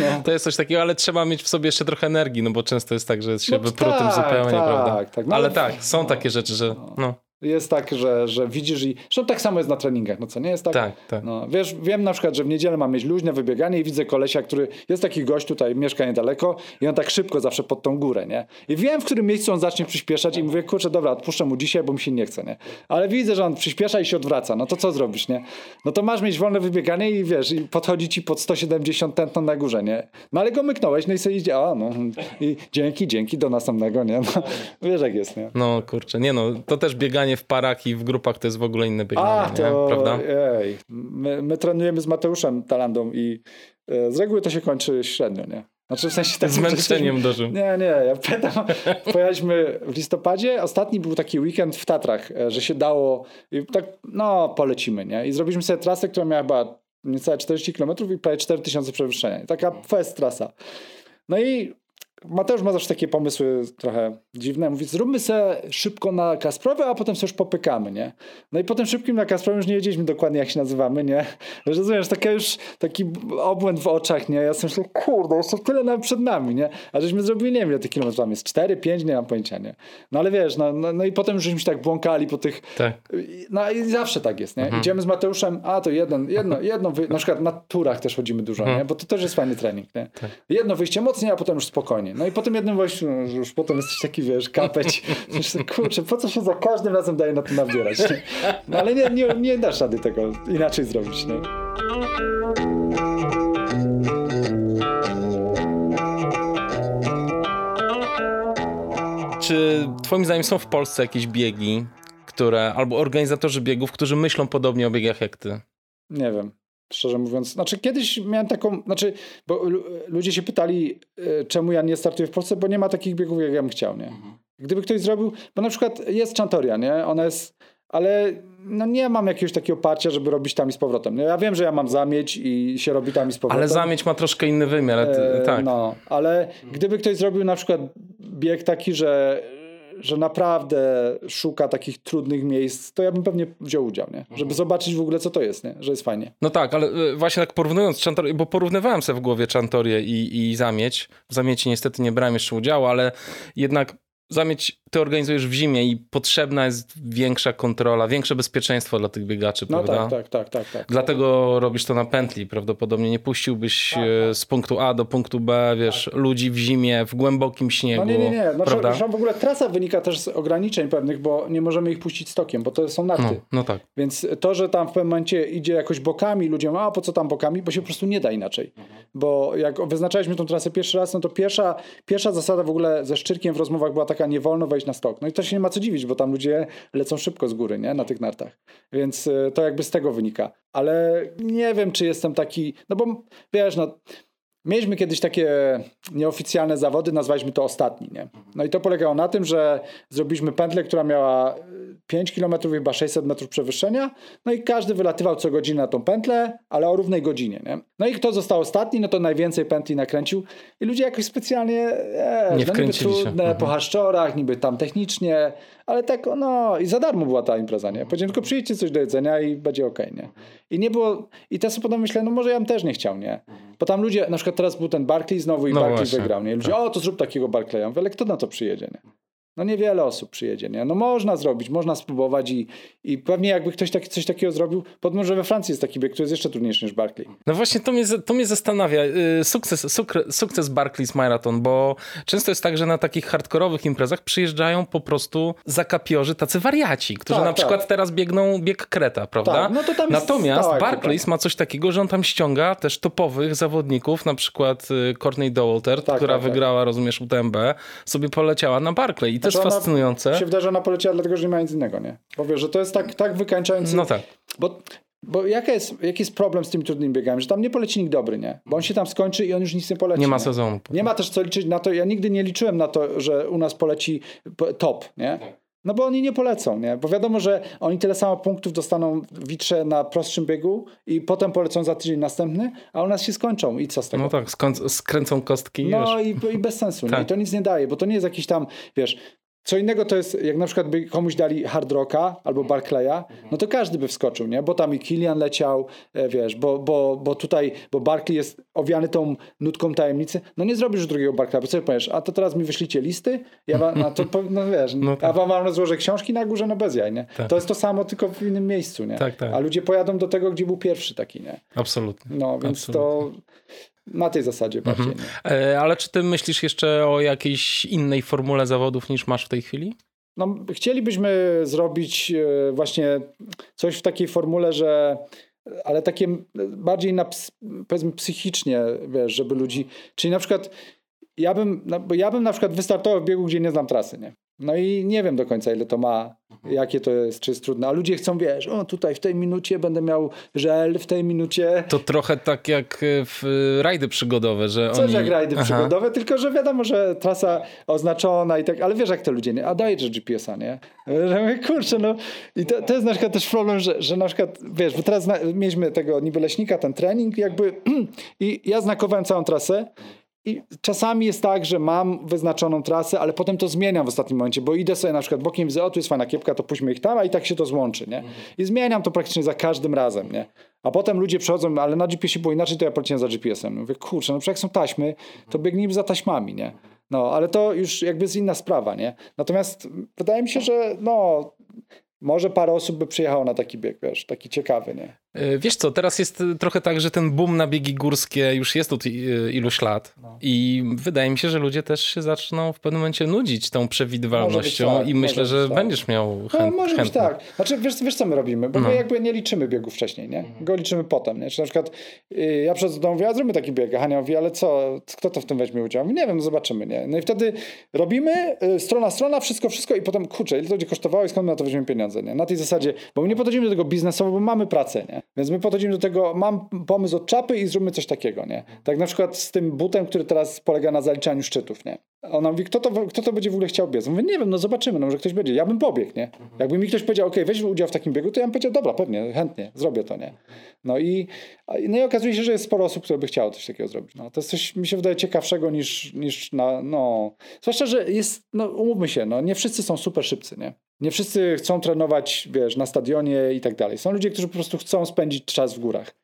[SPEAKER 1] No. To jest coś takiego, ale trzeba mieć w sobie jeszcze trochę energii, no bo często jest tak, że się no, wypruł tak, zupełnie, tak, prawda? Tak, no, ale tak, są takie rzeczy, że no.
[SPEAKER 2] Jest tak, że, że widzisz i. Zresztą tak samo jest na treningach, no co nie jest tak?
[SPEAKER 1] Tak, tak.
[SPEAKER 2] No, wiesz, wiem na przykład, że w niedzielę mam mieć luźne wybieganie i widzę kolesia, który jest taki gość tutaj, mieszka niedaleko i on tak szybko zawsze pod tą górę, nie? I wiem, w którym miejscu on zacznie przyspieszać i mówię, kurczę, dobra, odpuszczę mu dzisiaj, bo mi się nie chce, nie? Ale widzę, że on przyspiesza i się odwraca, no to co zrobisz, nie? No to masz mieć wolne wybieganie i wiesz, i podchodzi ci pod 170 tętno na górze, nie? No ale go myknąłeś, no i sobie idzie, a no i dzięki, dzięki, do następnego, nie? No, wiesz jak jest, nie?
[SPEAKER 1] No kurczę, nie no, to też bieganie w parach i w grupach to jest w ogóle inne bieganie, A, to, nie? prawda?
[SPEAKER 2] Ej, my, my, trenujemy z Mateuszem Talandą i e, z reguły to się kończy średnio, nie?
[SPEAKER 1] Znaczy w sensie tak Zmęczeniem dożył.
[SPEAKER 2] Nie, nie, ja pamiętam, pojechaliśmy w listopadzie, ostatni był taki weekend w Tatrach, e, że się dało i tak, no polecimy, nie? I zrobiliśmy sobie trasę, która miała chyba niecałe 40 km i prawie 4000 przewyższenia. Taka fest trasa. No i Mateusz ma zawsze takie pomysły trochę dziwne. Mówi, zróbmy sobie szybko na Kasprowy, a potem sobie już popykamy, nie? No i potem szybkim na Kasprowy już nie wiedzieliśmy dokładnie, jak się nazywamy, nie? Rozumiesz, taka już taki obłęd w oczach, nie? Ja sobie myślę, kurde, jeszcze tyle nam przed nami, nie? A żeśmy zrobili, nie wiem, ile tych kilometrów tam jest, 4, 5, nie mam pojęcia, nie? No ale wiesz, no, no, no i potem już żeśmy się tak błąkali po tych... Tak. No i zawsze tak jest, nie? Mhm. Idziemy z Mateuszem, a to jeden, jedno, jedno wy... na przykład na turach też chodzimy dużo, mhm. nie? Bo to też jest fajny trening, nie? Tak. Jedno wyjście mocniej, a potem już spokojnie. No i potem jednym wejściu, no, już potem jesteś taki, wiesz, kapeć. Myślę, kurczę, po co się za każdym razem daje na to nabierać? Nie? No ale nie, nie, nie dasz rady tego inaczej zrobić, nie?
[SPEAKER 1] Czy twoim zdaniem są w Polsce jakieś biegi, które, albo organizatorzy biegów, którzy myślą podobnie o biegach jak ty?
[SPEAKER 2] Nie wiem. Szczerze mówiąc, znaczy kiedyś miałem taką, znaczy, bo ludzie się pytali, e, czemu ja nie startuję w Polsce, bo nie ma takich biegów, jak ja bym chciał, nie? Mhm. Gdyby ktoś zrobił, bo na przykład jest Chantoria, nie? Ona jest, ale no nie mam jakiegoś takiego oparcia, żeby robić tam i z powrotem. Ja wiem, że ja mam zamieć i się robi tam i z powrotem.
[SPEAKER 1] Ale zamieć ma troszkę inny wymiar, e, tak.
[SPEAKER 2] No, ale gdyby ktoś zrobił na przykład bieg taki, że że naprawdę szuka takich trudnych miejsc, to ja bym pewnie wziął udział, nie? Żeby mhm. zobaczyć w ogóle, co to jest, nie? Że jest fajnie.
[SPEAKER 1] No tak, ale e, właśnie tak porównując Chantorię, bo porównywałem sobie w głowie Chantorię i, i Zamieć. W Zamieci niestety nie brałem jeszcze udziału, ale jednak zamieć, ty organizujesz w zimie i potrzebna jest większa kontrola, większe bezpieczeństwo dla tych biegaczy,
[SPEAKER 2] No
[SPEAKER 1] prawda?
[SPEAKER 2] tak, tak, tak, tak, tak.
[SPEAKER 1] Dlatego robisz to na pętli. Prawdopodobnie nie puściłbyś
[SPEAKER 2] Tak,
[SPEAKER 1] e, z punktu A do punktu B, wiesz, ludzi w zimie, w głębokim śniegu.
[SPEAKER 2] No nie, nie, nie. Znaczy,
[SPEAKER 1] prawda?
[SPEAKER 2] w ogóle trasa wynika też z ograniczeń pewnych, bo nie możemy ich puścić stokiem, bo to są narty.
[SPEAKER 1] No, no tak.
[SPEAKER 2] Więc to, że tam w pewnym momencie idzie jakoś bokami, ludzie mówią, a po co tam bokami, bo się po prostu nie da inaczej. Bo jak wyznaczaliśmy tą trasę pierwszy raz, no to pierwsza, pierwsza zasada w ogóle ze Szczyrkiem w rozmowach była taka, nie wolno wejść na stok. No i to się nie ma co dziwić, bo tam ludzie lecą szybko z góry, nie? Na tych nartach. Więc y, to jakby z tego wynika. Ale nie wiem, czy jestem taki, no bo wiesz, no Mieliśmy kiedyś takie nieoficjalne zawody, nazwaliśmy to ostatni. Nie? No i to polegało na tym, że zrobiliśmy pętlę, która miała 5 km i chyba 600 metrów przewyższenia. No i każdy wylatywał co godzinę na tą pętlę, ale o równej godzinie. Nie? No i kto został ostatni, no to najwięcej pętli nakręcił. I ludzie jakoś specjalnie e,
[SPEAKER 1] Nie
[SPEAKER 2] no niby
[SPEAKER 1] wkręcili się.
[SPEAKER 2] trudne,
[SPEAKER 1] Mhm.
[SPEAKER 2] po haszczorach, niby tam technicznie, ale tak no i za darmo była ta impreza, nie? Powiedziałem tylko przyjdźcie coś do jedzenia i będzie okej, nie? I nie było, i teraz sobie potem myślę, no może ja bym też nie chciał, nie? Bo tam ludzie, na przykład teraz był ten Barclay znowu i
[SPEAKER 1] No
[SPEAKER 2] Barclay
[SPEAKER 1] właśnie,
[SPEAKER 2] wygrał, nie? Ludzie, o to zrób takiego Barclaya. Mówię, ale kto na to przyjedzie, nie? No niewiele osób przyjedzie, nie? No można zrobić, można spróbować i, i pewnie jakby ktoś taki, coś takiego zrobił, podmów, że we Francji jest taki bieg, który jest jeszcze trudniejszy niż Barclay.
[SPEAKER 1] No właśnie, to mnie, to mnie zastanawia. y, Sukces, sukre, sukces Barclays Marathon, bo często jest tak, że na takich hardkorowych imprezach przyjeżdżają po prostu zakapiorzy, tacy wariaci, którzy
[SPEAKER 2] Tak,
[SPEAKER 1] na przykład
[SPEAKER 2] tak.
[SPEAKER 1] teraz biegną bieg Kreta, prawda?
[SPEAKER 2] Tak, no to tam jest
[SPEAKER 1] Natomiast Barclays ma coś takiego, że on tam ściąga też topowych zawodników, na przykład y, Courtney Dauwalter,
[SPEAKER 2] Tak,
[SPEAKER 1] która
[SPEAKER 2] tak, tak.
[SPEAKER 1] wygrała, rozumiesz, UTMB, sobie poleciała na Barclay to
[SPEAKER 2] Znaczy
[SPEAKER 1] fascynujące.
[SPEAKER 2] się wydaje, że ona poleciała dlatego, że nie ma nic innego, nie? Bo wiesz, że to jest tak, tak wykańczający...
[SPEAKER 1] No tak.
[SPEAKER 2] Bo, bo jaka jest, jaki jest problem z tymi trudnymi biegami? Że tam nie poleci nikt dobry, nie? Bo on się tam skończy i on już nic nie poleci.
[SPEAKER 1] Nie ma sezonu.
[SPEAKER 2] Nie ma też co liczyć na to, ja nigdy nie liczyłem na to, że u nas poleci top, nie? No bo oni nie polecą, nie? Bo wiadomo, że oni tyle samo punktów dostaną witrze na prostszym biegu i potem polecą za tydzień następny, a u nas się skończą i co z tego?
[SPEAKER 1] No tak, skręcą kostki
[SPEAKER 2] No i, i bez sensu. Nie?
[SPEAKER 1] Tak.
[SPEAKER 2] I to nic nie daje, bo to nie jest jakiś tam, wiesz, co innego to jest, jak na przykład by komuś dali Hard Rocka albo Barclaya, no to każdy by wskoczył, nie? Bo tam i Kilian leciał, e, wiesz, bo, bo, bo tutaj, bo Barkley jest owiany tą nutką tajemnicy. No nie zrobisz już drugiego Barclaya, bo co powiesz, a to teraz mi wyślicie listy, ja wam, no to, no wiesz,
[SPEAKER 1] No tak.
[SPEAKER 2] a wam złożę książki na górze, no bez jaj, nie?
[SPEAKER 1] Tak.
[SPEAKER 2] To jest to samo, tylko w innym miejscu, nie?
[SPEAKER 1] Tak, tak.
[SPEAKER 2] A ludzie pojadą do tego, gdzie był pierwszy taki, nie?
[SPEAKER 1] Absolutnie.
[SPEAKER 2] No, więc to na tej zasadzie bardziej,
[SPEAKER 1] Mhm.
[SPEAKER 2] nie?
[SPEAKER 1] E, Ale czy ty myślisz jeszcze o jakiejś innej formule zawodów niż masz w tej chwili?
[SPEAKER 2] No, chcielibyśmy zrobić e, właśnie coś w takiej formule, że ale takie bardziej na, powiedzmy psychicznie, wiesz, żeby ludzi, czyli na przykład ja bym, no, bo ja bym na przykład wystartował w biegu, gdzie nie znam trasy, nie? No i nie wiem do końca, ile to ma, jakie to jest, czy jest trudne, a ludzie chcą, wiesz, o tutaj w tej minucie będę miał żel, w tej minucie
[SPEAKER 1] To trochę tak jak w rajdy przygodowe, że
[SPEAKER 2] Coś
[SPEAKER 1] oni...
[SPEAKER 2] jak rajdy
[SPEAKER 1] Aha.
[SPEAKER 2] przygodowe, tylko że wiadomo, że trasa oznaczona i tak, ale wiesz jak te ludzie, nie? A dajesz GPS-a, nie? Że mówię, kurczę, no i to, to jest na przykład też problem, że, że na przykład, wiesz, bo teraz mieliśmy tego niby leśnika, ten trening jakby i ja znakowałem całą trasę i czasami jest tak, że mam wyznaczoną trasę, ale potem to zmieniam w ostatnim momencie, bo idę sobie na przykład bokiem, widzę, o tu jest fajna kiepka, to puśćmy ich tam, a i tak się to złączy, nie? I zmieniam to praktycznie za każdym razem, nie? A potem ludzie przychodzą, ale na GPS-ie było inaczej, to ja poleciłem za GPS-em. Mówię, kurczę, no przecież jak są taśmy, to biegnijmy za taśmami, nie? No, ale to już jakby jest inna sprawa, nie? Natomiast wydaje mi się, że no, może parę osób by przyjechało na taki bieg, wiesz, taki ciekawy, nie?
[SPEAKER 1] E, Wiesz co, teraz jest e, trochę tak, że ten boom na biegi górskie już jest od e, iluś lat
[SPEAKER 2] No.
[SPEAKER 1] i wydaje mi się, że ludzie też się zaczną w pewnym momencie nudzić tą przewidywalnością
[SPEAKER 2] być tak,
[SPEAKER 1] i myślę, że
[SPEAKER 2] być tak.
[SPEAKER 1] będziesz miał
[SPEAKER 2] No,
[SPEAKER 1] chęt,
[SPEAKER 2] może być
[SPEAKER 1] chętnych.
[SPEAKER 2] tak. Znaczy, wiesz, wiesz co my robimy? Bo
[SPEAKER 1] No.
[SPEAKER 2] my jakby nie liczymy biegu wcześniej, nie? Go liczymy potem, nie? Czy na przykład y, ja przychodzę do domu, mówię, a zróbmy taki bieg. A Hania mówi, ale co, kto to w tym weźmie udział? Nie wiem, zobaczymy, nie? No i wtedy robimy, y, strona, strona, wszystko, wszystko i potem, kurczę, ile to będzie kosztowało i skąd my na to weźmiemy pieniądze, nie? Na tej zasadzie, bo my nie podchodzimy do tego biznesowo, bo mamy pracę, nie? Więc my podchodzimy do tego, mam pomysł od czapy i zróbmy coś takiego, nie? Tak na przykład z tym butem, który teraz polega na zaliczaniu szczytów, nie? Ona mówi, kto to, kto to będzie w ogóle chciał biec? Mówię, nie wiem, no zobaczymy, no może ktoś będzie. Ja bym pobiegł, nie? Jakby mi ktoś powiedział, okej, weź udział w takim biegu, to ja bym powiedział, dobra, pewnie, chętnie, zrobię to, nie? No i, no i okazuje się, że jest sporo osób, które by chciało coś takiego zrobić. No, to jest coś, mi się wydaje, ciekawszego niż, niż na, no... Zwłaszcza, że jest, no umówmy się, no nie wszyscy są super szybcy, nie? Nie wszyscy chcą trenować, wiesz, na stadionie i tak dalej. Są ludzie, którzy po prostu chcą spędzić czas w górach.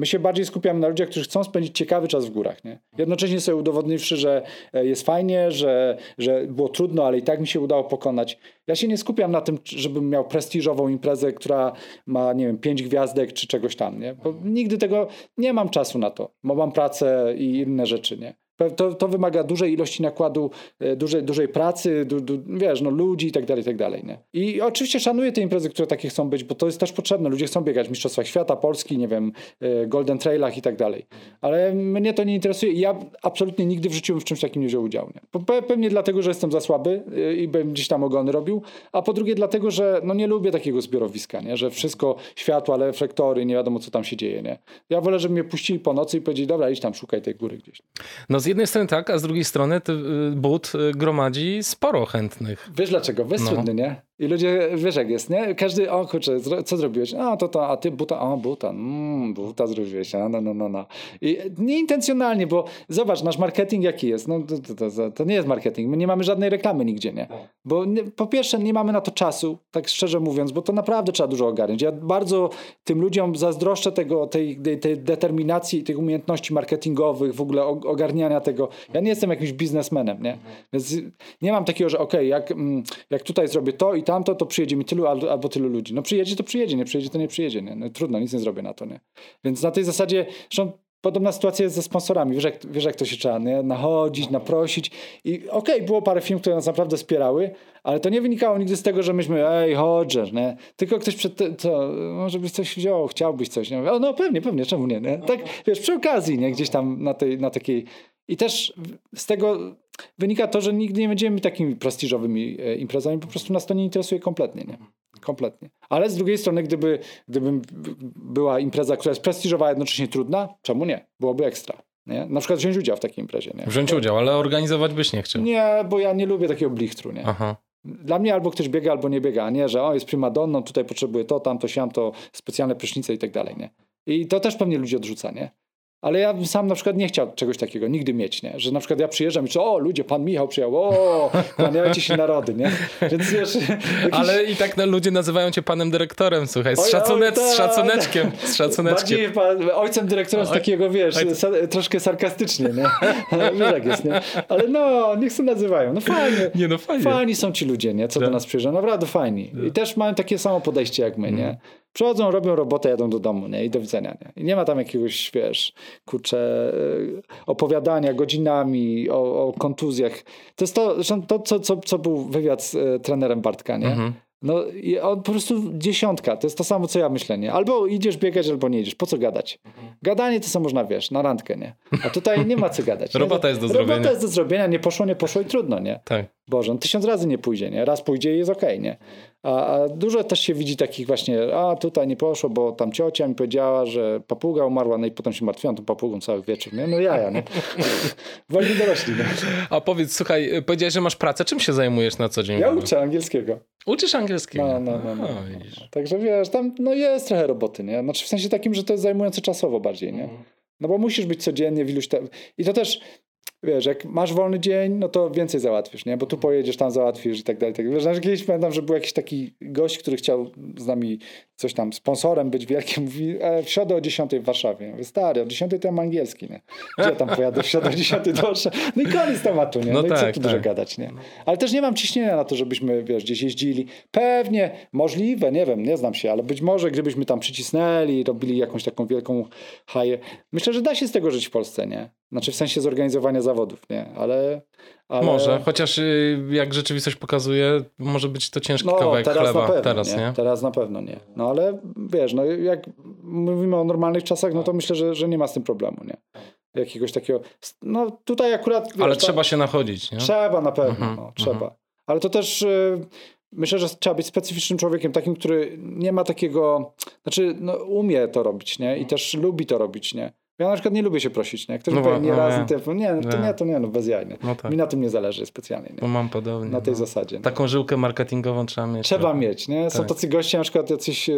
[SPEAKER 2] My się bardziej skupiamy na ludziach, którzy chcą spędzić ciekawy czas w górach. Nie? Jednocześnie sobie udowodniwszy, że e, jest fajnie, że, że było trudno, ale i tak mi się udało pokonać. Ja się nie skupiam na tym, żebym miał prestiżową imprezę, która ma, nie wiem, pięć gwiazdek czy czegoś tam. Nie? Bo nigdy tego nie mam czasu na to, bo mam pracę i inne rzeczy. Nie? To, to wymaga dużej ilości nakładu, e, dużej, dużej pracy, du, du, wiesz, no, ludzi i tak dalej, tak dalej. Nie? I oczywiście szanuję te imprezy, które takie chcą być, bo to jest też potrzebne. Ludzie chcą biegać w Mistrzostwach Świata, Polski, nie wiem, e, Golden Trailach i tak dalej. Ale mnie to nie interesuje ja absolutnie nigdy w życiu w czymś takim nie wziął udziału. Nie? Pewnie dlatego, że jestem za słaby e, i bym gdzieś tam ogony robił, a po drugie dlatego, że no nie lubię takiego zbiorowiska, nie? że wszystko, światła, reflektory, nie wiadomo co tam się dzieje. Nie? Ja wolę, żeby mnie puścili po nocy i powiedzieli, dobra, idź tam, szukaj tej góry gdzieś.
[SPEAKER 1] No z jednej strony tak, a z drugiej strony y, but y, gromadzi sporo chętnych.
[SPEAKER 2] Wiesz dlaczego? Wiesz no. trudny, nie? I ludzie, wiesz jak jest, nie? Każdy, o kurczę, co zrobiłeś? A to to, a ty buta, o buta, mm, buta zrobiłeś, a no, no, no, no. I nieintencjonalnie, bo zobacz, nasz marketing jaki jest? No to, to, to, to nie jest marketing, my nie mamy żadnej reklamy nigdzie, nie? Bo nie, po pierwsze nie mamy na to czasu, tak szczerze mówiąc, bo to naprawdę trzeba dużo ogarnąć. Ja bardzo tym ludziom zazdroszczę tego, tej, tej, tej determinacji, tych umiejętności marketingowych, w ogóle ogarniania tego. Ja nie jestem jakimś biznesmenem, nie? Więc nie mam takiego, że okej, okay, jak, mm, jak tutaj zrobię to i tamto, to przyjedzie mi tylu albo, tylu ludzi. No przyjedzie, to przyjedzie, nie przyjedzie, to nie przyjedzie. Nie? No, trudno, nic nie zrobię na to. Nie? Więc na tej zasadzie, zresztą Podobna sytuacja jest ze sponsorami. Wiesz, jak, wiesz, jak to się trzeba nie? nachodzić, naprosić. I okej, okay, było parę filmów, które nas naprawdę wspierały, ale to nie wynikało nigdy z tego, że myśmy, ej, chodź, nie? Tylko ktoś przed, co, może byś coś wziął, chciałbyś coś, nie? O, no pewnie, pewnie, czemu nie, nie? Tak, wiesz, przy okazji, nie? Gdzieś tam na tej, na takiej... I też z tego wynika to, że nigdy nie będziemy takimi prestiżowymi e, imprezami, po prostu nas to nie interesuje kompletnie, nie? Kompletnie. Ale z drugiej strony, gdyby, gdyby była impreza, która jest prestiżowa, a jednocześnie trudna, czemu nie? Byłoby ekstra. Nie? Na przykład wziąć udział w takiej imprezie. Nie?
[SPEAKER 1] Wziąć udział, ale organizować byś nie chciał.
[SPEAKER 2] Nie, bo ja nie lubię takiego blichtru. Nie? Aha. Dla mnie albo ktoś biega, albo nie biega, a nie, że o, jest primadonną, tutaj potrzebuje to, tamto, siam, to specjalne prysznice i tak dalej. Nie? I to też pewnie ludzi odrzuca, nie? Ale ja bym sam na przykład nie chciał czegoś takiego nigdy mieć, nie? Że na przykład ja przyjeżdżam i czy o ludzie, pan Michał przyjechał, o, kłaniajcie się narody, nie?
[SPEAKER 1] Więc wiesz... Jakiś... Ale i tak no, ludzie nazywają cię panem dyrektorem, słuchaj, z, szacunek, z szacuneczkiem, z szacuneczkiem.
[SPEAKER 2] Bardziej pan, ojcem dyrektorem z takiego, wiesz, sa, troszkę sarkastycznie, nie? wiesz jak jest, nie? Ale no, niech się nazywają, no fajnie.
[SPEAKER 1] Nie no, fajnie.
[SPEAKER 2] Fajni są ci ludzie, nie? Co do tak. nas przyjeżdżają, naprawdę fajni. I też mają takie samo podejście jak my, nie? Przychodzą, robią robotę, jadą do domu, nie? I do widzenia, nie? I nie ma tam jakiegoś, wiesz, kurczę, e, opowiadania godzinami o, o kontuzjach. To jest to, to, co, co, co był wywiad z e, trenerem Bartka, nie? Mhm. No on po prostu dziesiątka, to jest to samo co ja myślę, nie? Albo idziesz biegać, albo nie idziesz. Po co gadać? Mhm. Gadanie to co można, wiesz, na randkę, nie? A tutaj nie ma co gadać.
[SPEAKER 1] Robota jest do zrobienia.
[SPEAKER 2] Robota jest do zrobienia, nie poszło, nie poszło i trudno, nie?
[SPEAKER 1] Tak.
[SPEAKER 2] Boże, on tysiąc razy nie pójdzie, nie? Raz pójdzie i jest okej, okay, nie? A, a, dużo też się widzi takich właśnie, a tutaj nie poszło, bo tam ciocia mi powiedziała, że papuga umarła, no i potem się martwiłam tą papugą cały wieczór, nie? No jaja, nie? Wolni dorośli, nie?
[SPEAKER 1] A powiedz, słuchaj, powiedziałeś, że masz pracę, czym się zajmujesz na co dzień?
[SPEAKER 2] Ja uczę angielskiego.
[SPEAKER 1] Uczysz angielskiego?
[SPEAKER 2] No, no, no. no. no. Także wiesz, tam no jest trochę roboty, nie? Znaczy w sensie takim, że to jest zajmujące czasowo bardziej, nie? Mhm. No bo musisz być codziennie w iluś... Te... I to też wiesz, jak masz wolny dzień, no to więcej załatwisz, nie? Bo tu pojedziesz, tam załatwisz i tak dalej. Tak. Wiesz, kiedyś pamiętam, że był jakiś taki gość, który chciał z nami coś tam, sponsorem być wielkim, mówi, e, w środę o 10 w Warszawie. Mówię, stary, o 10 to ja mam angielski, nie? Gdzie tam pojadę w środę o 10 do Warszawy? No i koniec tematu, nie? No, no tak, i co tak, tu tak. dużo gadać, nie? Ale też nie mam ciśnienia na to, żebyśmy, wiesz, gdzieś jeździli. Pewnie, możliwe, nie wiem, nie znam się, ale być może gdybyśmy tam przycisnęli, robili jakąś taką wielką haję. Myślę, że da się z tego żyć w Polsce, nie? Znaczy w sensie zorganizowania zawodów, nie? Ale, ale...
[SPEAKER 1] Może, chociaż y, jak rzeczywistość pokazuje, może być to ciężki no, kawałek teraz chleba.
[SPEAKER 2] Na pewno,
[SPEAKER 1] teraz,
[SPEAKER 2] nie? nie? Teraz na pewno nie. No ale wiesz, no jak mówimy o normalnych czasach, no to myślę, że, że nie ma z tym problemu, nie? Jakiegoś takiego, no tutaj akurat... Wiesz,
[SPEAKER 1] ale trzeba się nachodzić, nie?
[SPEAKER 2] Trzeba na pewno, mhm, no, trzeba. Mhm. Ale to też... Y, myślę, że trzeba być specyficznym człowiekiem, takim, który nie ma takiego, znaczy no, umie to robić, nie? I też lubi to robić, nie? Ja na przykład nie lubię się prosić, nie? Ktoś no, powie nie no, raz, nie. Telefon, nie, to nie, to nie, no bez jaj, nie. No tak. Mi na tym nie zależy specjalnie, nie?
[SPEAKER 1] Bo mam podobnie.
[SPEAKER 2] Na tej no. zasadzie.
[SPEAKER 1] Taką żyłkę marketingową trzeba mieć.
[SPEAKER 2] Trzeba mieć, nie? Są tak. tacy goście, na przykład jacyś e,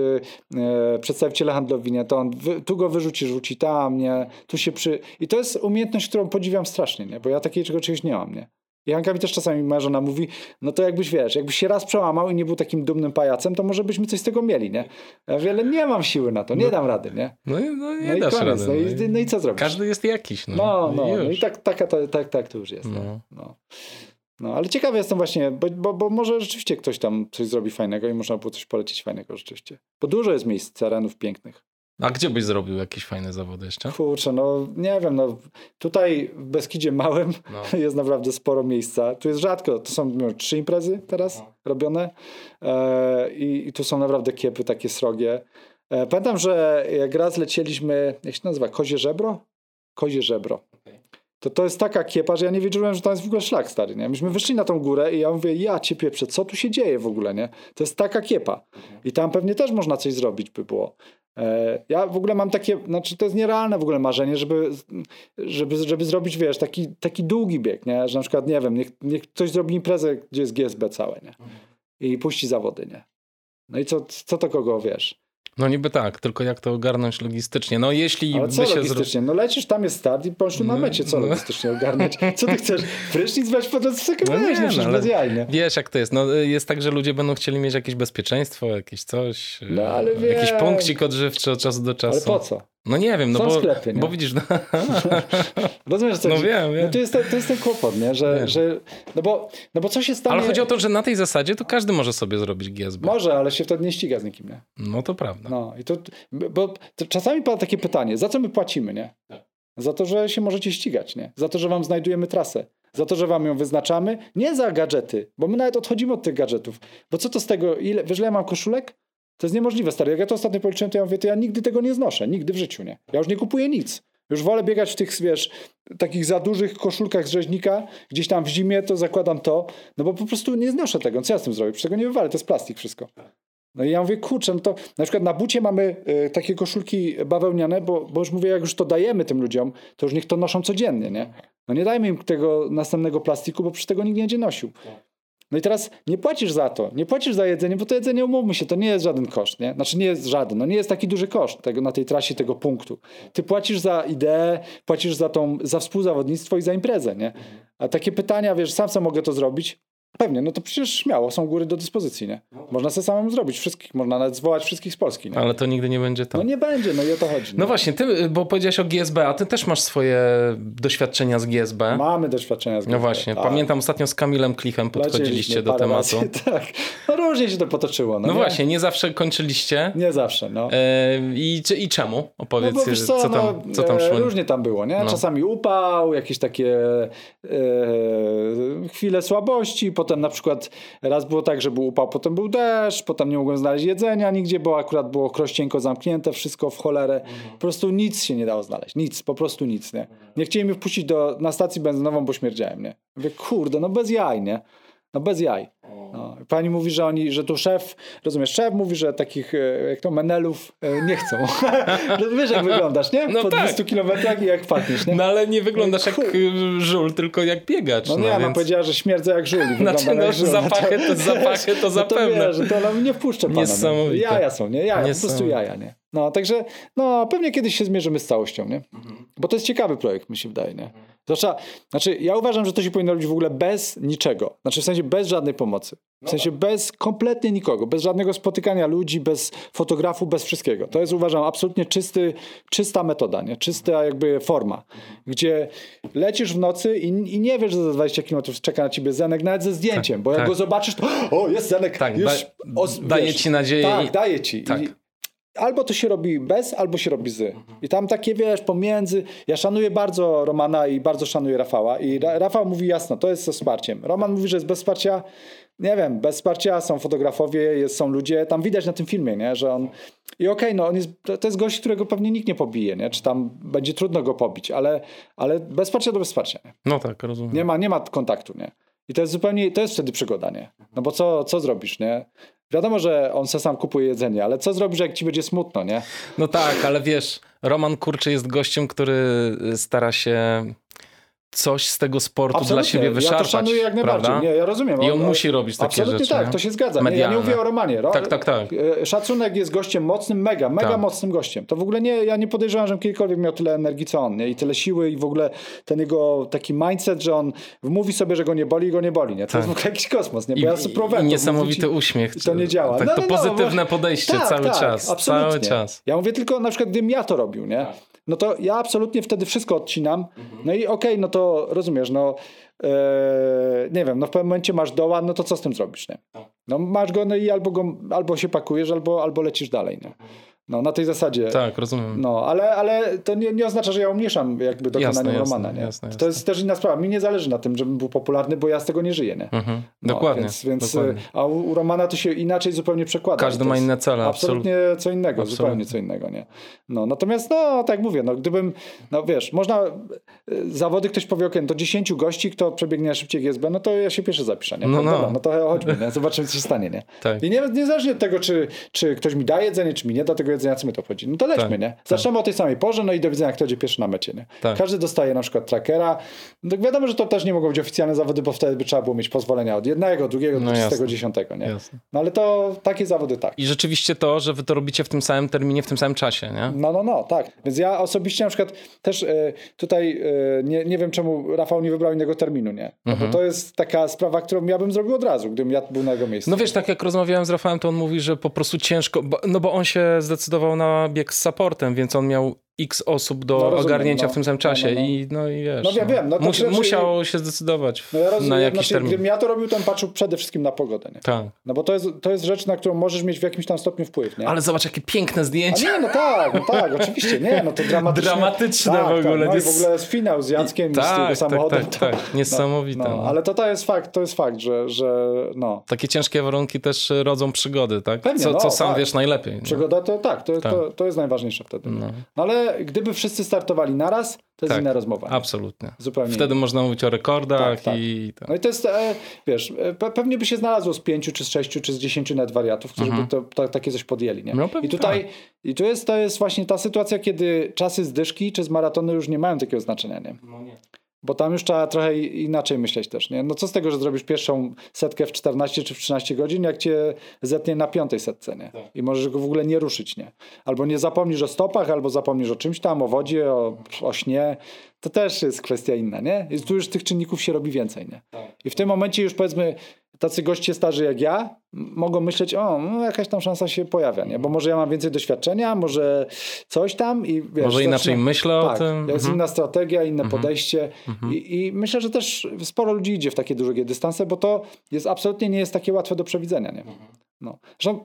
[SPEAKER 2] e, przedstawiciele handlowi, nie? To on wy, tu go wyrzuci, rzuci tam, nie? Tu się przy... I to jest umiejętność, którą podziwiam strasznie, nie? Bo ja takiego czegoś nie mam, nie? I mi też czasami moja żona mówi, no to jakbyś wiesz, jakbyś się raz przełamał i nie był takim dumnym pajacem, to może byśmy coś z tego mieli, nie? Ja mówię, ale nie mam siły na to, nie
[SPEAKER 1] No.
[SPEAKER 2] dam rady, nie?
[SPEAKER 1] No, i- no nie
[SPEAKER 2] No i
[SPEAKER 1] dasz
[SPEAKER 2] koniec,
[SPEAKER 1] rady.
[SPEAKER 2] no,
[SPEAKER 1] no
[SPEAKER 2] i, no i co zrobisz?
[SPEAKER 1] Każdy jest jakiś. No,
[SPEAKER 2] No, no, no
[SPEAKER 1] już.
[SPEAKER 2] i tak, taka to, tak, tak to już jest. No.
[SPEAKER 1] No.
[SPEAKER 2] No. No, ale ciekawy jestem właśnie, bo, bo, bo może rzeczywiście ktoś tam coś zrobi fajnego i można było coś polecić fajnego rzeczywiście. Bo dużo jest miejsc, terenów pięknych.
[SPEAKER 1] A gdzie byś zrobił jakieś fajne zawody jeszcze?
[SPEAKER 2] Kurczę, no nie wiem, no tutaj w Beskidzie Małym
[SPEAKER 1] No.
[SPEAKER 2] jest naprawdę sporo miejsca. Tu jest rzadko, to są no, trzy imprezy teraz
[SPEAKER 1] No.
[SPEAKER 2] robione e, i, i tu są naprawdę kiepy takie srogie. E, pamiętam, że jak raz lecieliśmy, jak się nazywa, Kozie Żebro? Kozie Żebro. To to jest taka kiepa, że ja nie wiedziałem, że tam jest w ogóle szlak stary, nie? Myśmy wyszli na tą górę i ja mówię, ja cię pieprzę, co tu się dzieje w ogóle, nie? To jest taka kiepa. I tam pewnie też można coś zrobić by było. E, Ja w ogóle mam takie, znaczy to jest nierealne w ogóle marzenie, żeby, żeby, żeby zrobić, wiesz, taki, taki długi bieg, nie? Że na przykład, nie wiem, niech, niech ktoś zrobi imprezę, gdzie jest GSB całe, nie? I puści zawody, nie? No i co, co to kogo, wiesz?
[SPEAKER 1] No niby tak, tylko jak to ogarnąć logistycznie? No jeśli
[SPEAKER 2] Ale co
[SPEAKER 1] się
[SPEAKER 2] logistycznie? No lecisz, tam jest start i poszli na
[SPEAKER 1] No,
[SPEAKER 2] mecie, co
[SPEAKER 1] no.
[SPEAKER 2] logistycznie ogarniać? Co ty chcesz? Prysznic weź po to, co
[SPEAKER 1] No nie,
[SPEAKER 2] no
[SPEAKER 1] no, ale-? Wiesz jak to jest, no jest tak, że ludzie będą chcieli mieć jakieś bezpieczeństwo, jakieś coś,
[SPEAKER 2] No, ale
[SPEAKER 1] e, jakiś punkcik odżywczy od czasu do czasu.
[SPEAKER 2] Ale po co?
[SPEAKER 1] No nie wiem, no
[SPEAKER 2] Są
[SPEAKER 1] bo,
[SPEAKER 2] sklepy, nie?
[SPEAKER 1] bo widzisz, no,
[SPEAKER 2] Rozumiesz, co
[SPEAKER 1] no
[SPEAKER 2] chodzi?
[SPEAKER 1] wiem,
[SPEAKER 2] No
[SPEAKER 1] wiem.
[SPEAKER 2] to jest, ten- to jest ten kłopot, nie? Że,
[SPEAKER 1] Wiem.
[SPEAKER 2] że no, bo, no bo co się stanie...
[SPEAKER 1] Ale chodzi o to, że na tej zasadzie to każdy może sobie zrobić GSB.
[SPEAKER 2] Może, ale się wtedy nie ściga z nikim, nie?
[SPEAKER 1] No to prawda.
[SPEAKER 2] No i to, bo czasami pada takie pytanie, za co my płacimy, nie? Za to, że się możecie ścigać, nie? Za to, że wam znajdujemy trasę. Za to, że wam ją wyznaczamy. Nie za gadżety, bo my nawet odchodzimy od tych gadżetów. Bo co to z tego, ile, wiesz, ile ja mam koszulek? To jest niemożliwe, stary. Jak ja to ostatnio policzyłem, to ja mówię, to ja nigdy tego nie znoszę. Nigdy w życiu, nie? Ja już nie kupuję nic. Już wolę biegać w tych, wiesz, takich za dużych koszulkach z rzeźnika, gdzieś tam w zimie to zakładam to, no bo po prostu nie znoszę tego. Co ja z tym zrobię? Przecież tego nie wywalę, to jest plastik wszystko. No i ja mówię, kurczę, no to na przykład na bucie mamy y, takie koszulki bawełniane, bo, bo już mówię, jak już to dajemy tym ludziom, to już niech to noszą codziennie, nie? No nie dajmy im tego następnego plastiku, bo przecież tego nikt nie będzie nosił. No i teraz nie płacisz za to, nie płacisz za jedzenie, bo to jedzenie, umówmy się, to nie jest żaden koszt, nie? Znaczy nie jest żaden, no nie jest taki duży koszt tego, na tej trasie tego punktu. Ty płacisz za ideę, płacisz za tą, za współzawodnictwo i za imprezę, nie? A takie pytania, wiesz, sam sam mogę to zrobić, Pewnie, no to przecież śmiało, są góry do dyspozycji, nie? Można sobie samemu zrobić wszystkich, można nawet zwołać wszystkich z Polski, nie?
[SPEAKER 1] Ale to nigdy nie będzie to.
[SPEAKER 2] No nie będzie, no i o to chodzi.
[SPEAKER 1] No właśnie, ty, bo powiedziałeś o GSB, a ty też masz swoje doświadczenia z GSB.
[SPEAKER 2] Mamy doświadczenia z
[SPEAKER 1] No
[SPEAKER 2] GSB,
[SPEAKER 1] właśnie,
[SPEAKER 2] tak.
[SPEAKER 1] pamiętam ostatnio z Kamilem Klichem podchodziliście do tematu.
[SPEAKER 2] razy, tak, no różnie się to potoczyło. No,
[SPEAKER 1] No
[SPEAKER 2] nie?
[SPEAKER 1] właśnie, nie zawsze kończyliście.
[SPEAKER 2] Nie zawsze, no.
[SPEAKER 1] E, i, I czemu? Opowiedz,
[SPEAKER 2] No co,
[SPEAKER 1] co, tam,
[SPEAKER 2] no,
[SPEAKER 1] co tam
[SPEAKER 2] e,
[SPEAKER 1] szło.
[SPEAKER 2] Różnie tam było, nie?
[SPEAKER 1] No.
[SPEAKER 2] Czasami upał, jakieś takie e, chwile słabości, potem na przykład raz było tak, że był upał, potem był deszcz, potem nie mogłem znaleźć jedzenia nigdzie, bo akurat było krościenko zamknięte, wszystko w cholerę. Po prostu nic się nie dało znaleźć, nic, po prostu nic, nie? Nie chcieli mnie wpuścić do, na stację benzynową, bo śmierdziałem, nie? Mówię, kurde, no bez jaj, nie? No bez jaj. No. Pani mówi, że oni, że tu szef, rozumiesz, szef mówi, że takich, e, jak to, menelów e, nie chcą. Wiesz, jak wyglądasz, nie?
[SPEAKER 1] No
[SPEAKER 2] po
[SPEAKER 1] tak.
[SPEAKER 2] 200 kilometrach i jak pachniesz, nie?
[SPEAKER 1] No ale nie wyglądasz jak y, żul, tylko jak biegacz.
[SPEAKER 2] No
[SPEAKER 1] No,
[SPEAKER 2] nie, ona
[SPEAKER 1] więc...
[SPEAKER 2] powiedziała, że śmierdzę jak żul.
[SPEAKER 1] Znaczy, no,
[SPEAKER 2] jak żul.
[SPEAKER 1] zapachy to- zapachy to
[SPEAKER 2] no
[SPEAKER 1] zapewne.
[SPEAKER 2] To wiesz, że to ona nie wpuszczę pana.
[SPEAKER 1] Niesamowite.
[SPEAKER 2] Nie. Jaja są, nie? Jaja, po prostu jaja, nie? No, także, no, pewnie kiedyś się zmierzymy z całością, nie? Bo to jest ciekawy projekt, mi się wydaje, nie? Zwłaszcza, znaczy, ja uważam, że to się powinno robić w ogóle bez niczego. Znaczy, w sensie bez żadnej pomocy. W sensie bez kompletnie nikogo, bez żadnego spotykania ludzi, bez fotografu, bez wszystkiego. To jest, uważam, absolutnie czysty, czysta metoda, nie? Czysta jakby forma, gdzie lecisz w nocy i, i nie wiesz, że za 20 km czeka na ciebie Zenek, nawet ze zdjęciem, bo jak
[SPEAKER 1] tak.
[SPEAKER 2] go zobaczysz, to o, jest Zenek,
[SPEAKER 1] Tak,
[SPEAKER 2] już,
[SPEAKER 1] da- daje
[SPEAKER 2] wiesz,
[SPEAKER 1] ci nadzieję
[SPEAKER 2] Tak,
[SPEAKER 1] i-
[SPEAKER 2] daje ci.
[SPEAKER 1] Tak.
[SPEAKER 2] I, albo to się robi bez, albo się robi z. I tam takie, wiesz, pomiędzy. Ja szanuję bardzo Romana i bardzo szanuję Rafała. I Ra Rafał mówi jasno, to jest ze wsparciem. Roman mówi, że jest bez wsparcia. Nie wiem, bez wsparcia są fotografowie, jest, są ludzie. Tam widać na tym filmie, nie? że on. I okej, no on jest, to jest gość, którego pewnie nikt nie pobije, nie? czy tam będzie trudno go pobić, ale, ale bez wsparcia to bez wsparcia. Nie?
[SPEAKER 1] No tak, rozumiem.
[SPEAKER 2] Nie ma, nie ma kontaktu, nie? I to jest zupełnie, to jest wtedy przygoda, nie? No bo co, co zrobisz, nie? Wiadomo, że on se sam kupuje jedzenie, ale co zrobisz, jak ci będzie smutno, nie?
[SPEAKER 1] No tak, ale wiesz, Roman Kurczy jest gościem, który stara się coś z tego sportu
[SPEAKER 2] Absolutnie.
[SPEAKER 1] dla siebie wyszarpać.
[SPEAKER 2] Ja to szanuję jak najbardziej.
[SPEAKER 1] prawda?
[SPEAKER 2] Nie, ja rozumiem.
[SPEAKER 1] I on musi robić takie
[SPEAKER 2] Absolutnie
[SPEAKER 1] rzeczy,
[SPEAKER 2] tak,
[SPEAKER 1] nie?
[SPEAKER 2] to się zgadza. Nie, ja nie mówię o Romanie. Ro-
[SPEAKER 1] Tak, tak, tak.
[SPEAKER 2] e, Szacunek jest gościem mocnym, mega, mega
[SPEAKER 1] Tak.
[SPEAKER 2] mocnym gościem. To w ogóle nie, ja nie podejrzewam, że kiedykolwiek miał tyle energii co on, nie? I tyle siły i w ogóle ten jego taki mindset, że on mówi sobie, że go nie boli i go nie boli, nie? To jest w ogóle jakiś kosmos, nie? Bo
[SPEAKER 1] Tak. I,
[SPEAKER 2] ja
[SPEAKER 1] i, niesamowity
[SPEAKER 2] mówić i-
[SPEAKER 1] uśmiech.
[SPEAKER 2] to nie działa.
[SPEAKER 1] Tak,
[SPEAKER 2] No,
[SPEAKER 1] to
[SPEAKER 2] no, no,
[SPEAKER 1] pozytywne
[SPEAKER 2] bo-
[SPEAKER 1] podejście
[SPEAKER 2] tak,
[SPEAKER 1] cały
[SPEAKER 2] tak,
[SPEAKER 1] czas.
[SPEAKER 2] absolutnie.
[SPEAKER 1] Cały czas.
[SPEAKER 2] Ja mówię tylko na przykład, gdybym ja to robił, nie? No to ja absolutnie wtedy wszystko odcinam. No i okej, no to rozumiesz, no e, nie wiem, no w pewnym momencie masz doła, no to co z tym zrobisz, nie? No masz go, no i albo, go, albo się pakujesz, albo, albo lecisz dalej, nie? No na tej zasadzie.
[SPEAKER 1] Tak, rozumiem.
[SPEAKER 2] No, ale, ale to nie, nie oznacza, że ja umniejszam jakby dokonaniem
[SPEAKER 1] Jasne,
[SPEAKER 2] Romana,
[SPEAKER 1] jasne,
[SPEAKER 2] nie?
[SPEAKER 1] jasne,
[SPEAKER 2] To
[SPEAKER 1] jasne.
[SPEAKER 2] jest też inna sprawa. Mi nie zależy na tym, żebym był popularny, bo ja z tego nie żyję, nie?
[SPEAKER 1] Mhm.
[SPEAKER 2] No,
[SPEAKER 1] Dokładnie.
[SPEAKER 2] Więc, więc,
[SPEAKER 1] dokładnie.
[SPEAKER 2] A u, u Romana to się inaczej zupełnie przekłada.
[SPEAKER 1] Każdy
[SPEAKER 2] To
[SPEAKER 1] ma inne cele,
[SPEAKER 2] Absolutnie co innego,
[SPEAKER 1] Absolutnie.
[SPEAKER 2] zupełnie co innego, nie? No, natomiast, no, tak mówię, no, gdybym, no wiesz, można, y, zawody ktoś powie, ok, to 10 gości, kto przebiegnie szybciej GSB, no to ja się pierwszy zapiszę, nie?
[SPEAKER 1] No, no.
[SPEAKER 2] Dobra, no to chodźmy, nie? Zobaczymy, co się stanie, nie?
[SPEAKER 1] Tak.
[SPEAKER 2] I nie, niezależnie od tego, czy, czy ktoś mi da jedzenie, czy mi nie da tego jedzenia, co my to wchodzi. No to lećmy,
[SPEAKER 1] Tak,
[SPEAKER 2] nie? Zaczynamy o tej samej porze, no i do widzenia, kto będzie pierwszy na mecie, nie?
[SPEAKER 1] Tak.
[SPEAKER 2] Każdy dostaje na przykład trackera. No, wiadomo, że to też nie mogą być oficjalne zawody, bo wtedy by trzeba było mieć pozwolenia od jednego, drugiego,
[SPEAKER 1] No
[SPEAKER 2] do
[SPEAKER 1] jasne.
[SPEAKER 2] 30, nie?
[SPEAKER 1] Jasne.
[SPEAKER 2] No ale to takie zawody tak.
[SPEAKER 1] I rzeczywiście to, że wy to robicie w tym samym terminie, w tym samym czasie, nie?
[SPEAKER 2] No, no, no, tak. Więc ja osobiście na przykład też e, tutaj e, nie, nie wiem, czemu Rafał nie wybrał innego terminu, nie? No
[SPEAKER 1] Mhm.
[SPEAKER 2] bo to jest taka sprawa, którą ja bym zrobił od razu, gdybym ja był na jego miejscu.
[SPEAKER 1] No wiesz, tak jak rozmawiałem z Rafałem, to on mówi, że po prostu ciężko, bo, no bo on się zdecydował na bieg z supportem, więc on miał x osób do
[SPEAKER 2] No rozumiem,
[SPEAKER 1] ogarnięcia
[SPEAKER 2] no.
[SPEAKER 1] w tym samym czasie
[SPEAKER 2] No, no, no.
[SPEAKER 1] i no i wiesz.
[SPEAKER 2] No ja wiem, no to
[SPEAKER 1] Musi,
[SPEAKER 2] znaczy-
[SPEAKER 1] musiał się zdecydować
[SPEAKER 2] No ja rozumiem,
[SPEAKER 1] na jakiś
[SPEAKER 2] znaczy,
[SPEAKER 1] termin.
[SPEAKER 2] gdybym ja to robił, to bym patrzył przede wszystkim na pogodę, nie?
[SPEAKER 1] Tak.
[SPEAKER 2] No bo to jest, to jest rzecz, na którą możesz mieć w jakimś tam stopniu wpływ, nie?
[SPEAKER 1] Ale zobacz, jakie piękne
[SPEAKER 2] A
[SPEAKER 1] zdjęcia.
[SPEAKER 2] nie, no tak, no tak, oczywiście, nie, no to dramatyczne.
[SPEAKER 1] Dramatyczne
[SPEAKER 2] tak,
[SPEAKER 1] w ogóle,
[SPEAKER 2] Tak, no i
[SPEAKER 1] jest-
[SPEAKER 2] w ogóle jest finał z Jackiem i z
[SPEAKER 1] Tak,
[SPEAKER 2] tego
[SPEAKER 1] tak,
[SPEAKER 2] samochodem.
[SPEAKER 1] tak,
[SPEAKER 2] to-
[SPEAKER 1] tak. Niesamowite,
[SPEAKER 2] No,
[SPEAKER 1] no.
[SPEAKER 2] ale to, to jest fakt, to jest fakt, że, że no.
[SPEAKER 1] Takie ciężkie warunki też rodzą przygody, tak?
[SPEAKER 2] Pewnie,
[SPEAKER 1] co,
[SPEAKER 2] no,
[SPEAKER 1] co sam
[SPEAKER 2] tak.
[SPEAKER 1] wiesz najlepiej. No.
[SPEAKER 2] Przygoda to tak, to,
[SPEAKER 1] Tak.
[SPEAKER 2] To, to jest najważniejsze wtedy.
[SPEAKER 1] No.
[SPEAKER 2] No. Ale gdyby wszyscy startowali naraz, to jest
[SPEAKER 1] Tak.
[SPEAKER 2] inna rozmowa. nie?
[SPEAKER 1] Absolutnie.
[SPEAKER 2] Zupełnie
[SPEAKER 1] Wtedy można mówić o rekordach
[SPEAKER 2] Tak, tak.
[SPEAKER 1] i...
[SPEAKER 2] No i to jest, e, wiesz, e, pe- pewnie by się znalazło z pięciu, czy z sześciu, czy z dziesięciu nawet wariatów, którzy by to, to, takie coś podjęli, nie?
[SPEAKER 1] Mhm. No pewnie
[SPEAKER 2] I tutaj, i tu jest, to jest właśnie ta sytuacja, kiedy czasy z dyszki, czy z maratony już nie mają takiego znaczenia, nie? Bo tam już trzeba trochę inaczej myśleć też, nie? No co z tego, że zrobisz pierwszą setkę w 14 czy w 13 godzin, jak cię zetnie na piątej setce, nie?
[SPEAKER 1] Tak.
[SPEAKER 2] I możesz go w ogóle nie ruszyć, nie? Albo nie zapomnisz o stopach, albo zapomnisz o czymś tam, o wodzie, o, o śnie. To też jest kwestia inna, nie? I tu już tych czynników się robi więcej, nie?
[SPEAKER 1] Tak.
[SPEAKER 2] I w tym momencie już powiedzmy tacy goście starzy jak ja mogą myśleć, o, no jakaś tam szansa się pojawia, nie? Bo może ja mam więcej doświadczenia, może coś tam i wiesz,
[SPEAKER 1] Może inaczej
[SPEAKER 2] zaczyna-
[SPEAKER 1] myślę o
[SPEAKER 2] tak,
[SPEAKER 1] tym.
[SPEAKER 2] Jest
[SPEAKER 1] Mhm.
[SPEAKER 2] inna strategia, inne podejście I, i myślę, że też sporo ludzi idzie w takie długie dystanse, bo to jest absolutnie nie jest takie łatwe do przewidzenia, nie? No. Zresztą,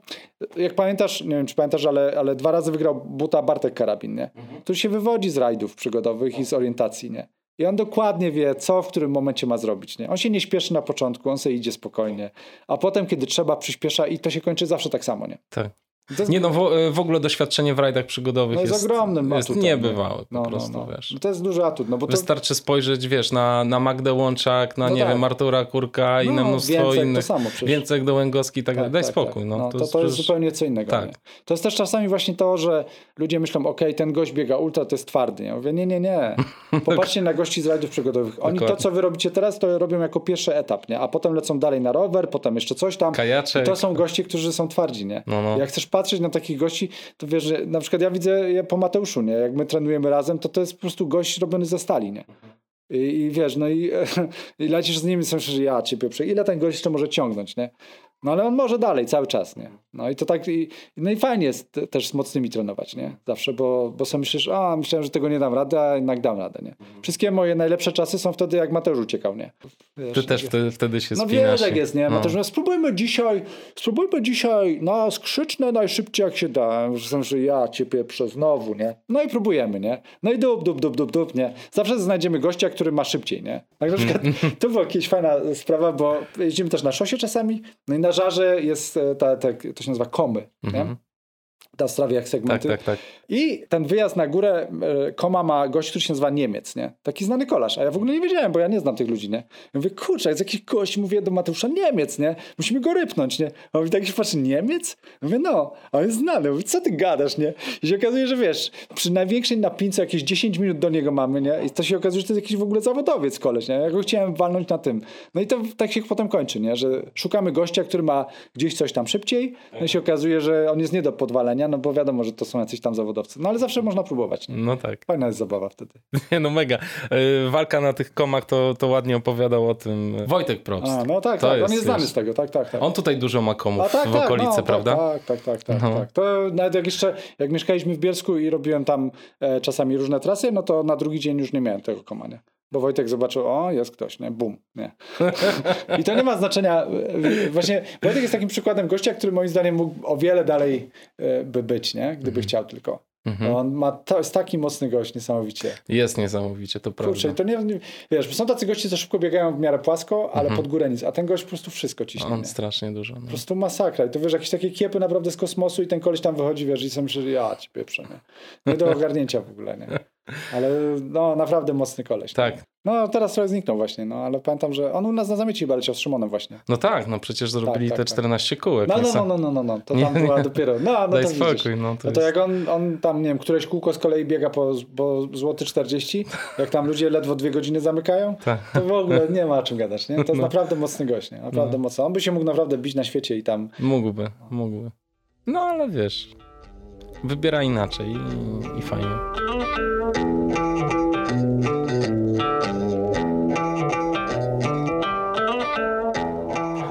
[SPEAKER 2] jak pamiętasz, nie wiem czy pamiętasz, ale, ale dwa razy wygrał buta Bartek Karabin, nie? To się wywodzi z rajdów przygodowych i z orientacji, nie? I on dokładnie wie, co w którym momencie ma zrobić. Nie? On się nie śpieszy na początku, on sobie idzie spokojnie, a potem, kiedy trzeba, przyspiesza i to się kończy zawsze tak samo. Nie,
[SPEAKER 1] Tak.
[SPEAKER 2] To jest,
[SPEAKER 1] Nie no, w, w ogóle doświadczenie w rajdach przygodowych
[SPEAKER 2] no jest,
[SPEAKER 1] jest,
[SPEAKER 2] ogromnym
[SPEAKER 1] jest
[SPEAKER 2] atutem.
[SPEAKER 1] niebywałe po
[SPEAKER 2] no,
[SPEAKER 1] prostu,
[SPEAKER 2] no, no.
[SPEAKER 1] wiesz.
[SPEAKER 2] No to jest duży atut, no bo to
[SPEAKER 1] Wystarczy spojrzeć, wiesz, na, na Magdę Łączak, na
[SPEAKER 2] No
[SPEAKER 1] nie
[SPEAKER 2] tak.
[SPEAKER 1] wiem, Artura Kurka i
[SPEAKER 2] No,
[SPEAKER 1] na mnóstwo
[SPEAKER 2] Więcek to
[SPEAKER 1] innych.
[SPEAKER 2] samo przecież.
[SPEAKER 1] Więcej Dołęgowski i tak dalej. Daj
[SPEAKER 2] tak,
[SPEAKER 1] spokój.
[SPEAKER 2] tak.
[SPEAKER 1] No,
[SPEAKER 2] No, to, to, jest
[SPEAKER 1] przecież-
[SPEAKER 2] zupełnie co innego.
[SPEAKER 1] Tak.
[SPEAKER 2] Nie? To jest też czasami właśnie to, że ludzie myślą, okej, ten gość biega ultra, to jest twardy. Ja mówię, nie, nie, nie. Popatrzcie na gości z rajdów przygodowych. Oni to,
[SPEAKER 1] Dokładnie.
[SPEAKER 2] co wy robicie teraz, to robią jako pierwszy etap, nie? A potem lecą dalej na rower, potem jeszcze coś tam.
[SPEAKER 1] Kajaczek.
[SPEAKER 2] I to są goście, którzy są twardzi, nie?
[SPEAKER 1] No, no.
[SPEAKER 2] Jak chcesz patrzeć na takich gości, to wiesz, że na przykład ja widzę je po Mateuszu, nie? Jak my trenujemy razem, to to jest po prostu gość robiony ze stali, nie? I, I wiesz, no i, i lecisz z nim i sobie myślisz, że ja cię pieprze. Ile ten gość jeszcze może ciągnąć, nie? No ale on może dalej, cały czas, nie? No i to tak, i, no i fajnie jest te- też z mocnymi trenować, nie? Zawsze, bo, bo sobie myślisz, a myślałem, że tego nie dam rady, a jednak dam radę, nie? Wszystkie moje najlepsze czasy są wtedy, jak Mateusz uciekał, nie? Wiesz,
[SPEAKER 1] Ty też wtedy, wtedy się
[SPEAKER 2] no
[SPEAKER 1] spinasz.
[SPEAKER 2] wiesz jak
[SPEAKER 1] i-
[SPEAKER 2] jest, nie?
[SPEAKER 1] no.
[SPEAKER 2] Mateusz, no. spróbujmy dzisiaj, spróbujmy dzisiaj na skrzyczne najszybciej jak się da. Są, że ja cię pieprzę znowu, nie? No i próbujemy, nie? No i dup, dup, dup, dup, dup, nie? Zawsze znajdziemy gościa, który ma szybciej, nie? Tak na przykład, to była jakaś fajna sprawa, bo jeździmy też na szosie czasami, no i na żarze jest, e, ta, ta, to się nazywa komy, nie? Strawie jak segmenty.
[SPEAKER 1] Tak, tak, tak.
[SPEAKER 2] I ten wyjazd na górę, e, Koma ma gość, który się nazywa Niemiec, nie? Taki znany kolarz. A ja w ogóle nie wiedziałem, bo ja nie znam tych ludzi, nie? Ja mówię, kurczę, jest jakiś gość, mówię do Mateusza, Niemiec, nie? Musimy go rypnąć, nie? A on mi tak się patrzy, Niemiec? Ja mówię, no, a on jest znany. Mówię, co ty gadasz, nie? I się okazuje, że wiesz, przy największej napince jakieś 10 minut do niego mamy, nie? I to się okazuje, że to jest jakiś w ogóle zawodowiec koleś, nie? Ja go chciałem walnąć na tym. No i to tak się potem kończy, nie? Że szukamy gościa, który ma gdzieś coś tam szybciej, no i się okazuje, że on jest nie do podwalenia, no bo wiadomo, że to są jacyś tam zawodowcy. No ale zawsze można próbować. Nie?
[SPEAKER 1] No tak.
[SPEAKER 2] Fajna jest zabawa wtedy.
[SPEAKER 1] Nie, no mega. Yy, walka na tych komach to, to ładnie opowiadał o tym Wojtek Probst.
[SPEAKER 2] A, no tak,
[SPEAKER 1] To
[SPEAKER 2] tak.
[SPEAKER 1] jest,
[SPEAKER 2] on jest znany
[SPEAKER 1] wiesz,
[SPEAKER 2] z tego, tak, tak, tak.
[SPEAKER 1] On tutaj dużo ma komów
[SPEAKER 2] A tak,
[SPEAKER 1] w
[SPEAKER 2] tak,
[SPEAKER 1] okolicy,
[SPEAKER 2] no,
[SPEAKER 1] prawda?
[SPEAKER 2] Tak, tak, tak, tak,
[SPEAKER 1] No.
[SPEAKER 2] tak. To nawet jak jeszcze, jak mieszkaliśmy w Bielsku i robiłem tam e, czasami różne trasy, no to na drugi dzień już nie miałem tego komania. Bo Wojtek zobaczył, o, jest ktoś, nie? Bum, nie. I to nie ma znaczenia. Właśnie Wojtek jest takim przykładem gościa, który moim zdaniem mógł o wiele dalej e, by być, nie? Gdyby chciał tylko.
[SPEAKER 1] Mhm.
[SPEAKER 2] On ma, to jest taki mocny gość, niesamowicie.
[SPEAKER 1] Jest niesamowicie, to prawda.
[SPEAKER 2] Kurczę, to nie, nie, wiesz, są tacy goście, co szybko biegają w miarę płasko, ale pod górę nic, a ten gość po prostu wszystko ciśnie.
[SPEAKER 1] Mhm. On
[SPEAKER 2] nie?
[SPEAKER 1] strasznie dużo. No.
[SPEAKER 2] Po prostu masakra. I to wiesz, jakieś takie kiepy naprawdę z kosmosu i ten koleś tam wychodzi, wiesz, i sobie myślę, że ja ci pieprzę, nie? Nie do ogarnięcia w ogóle, nie? Ale no, naprawdę mocny koleś.
[SPEAKER 1] Tak.
[SPEAKER 2] Nie? No, teraz trochę zniknął właśnie, no, ale pamiętam, że on u nas na zamieci chyba leciał z Szymonem właśnie.
[SPEAKER 1] No tak, no przecież zrobili
[SPEAKER 2] tak,
[SPEAKER 1] te
[SPEAKER 2] tak.
[SPEAKER 1] 14 kółek.
[SPEAKER 2] No,
[SPEAKER 1] nie
[SPEAKER 2] no,
[SPEAKER 1] sam-
[SPEAKER 2] no, no, no, no, to
[SPEAKER 1] Nie,
[SPEAKER 2] tam
[SPEAKER 1] nie.
[SPEAKER 2] była dopiero, no, no
[SPEAKER 1] Daj
[SPEAKER 2] to
[SPEAKER 1] spokój,
[SPEAKER 2] widzisz.
[SPEAKER 1] no to
[SPEAKER 2] No to
[SPEAKER 1] jest...
[SPEAKER 2] jak on, on tam, nie wiem, któreś kółko z kolei biega po, po złoty 40, jak tam ludzie ledwo dwie godziny zamykają,
[SPEAKER 1] Tak.
[SPEAKER 2] to w ogóle nie ma o czym gadać, nie? To jest
[SPEAKER 1] No.
[SPEAKER 2] naprawdę mocny gość, nie? Naprawdę mocny. On by się mógł naprawdę bić na świecie i tam
[SPEAKER 1] Mógłby, mógłby. No ale wiesz, wybiera inaczej i, i fajnie.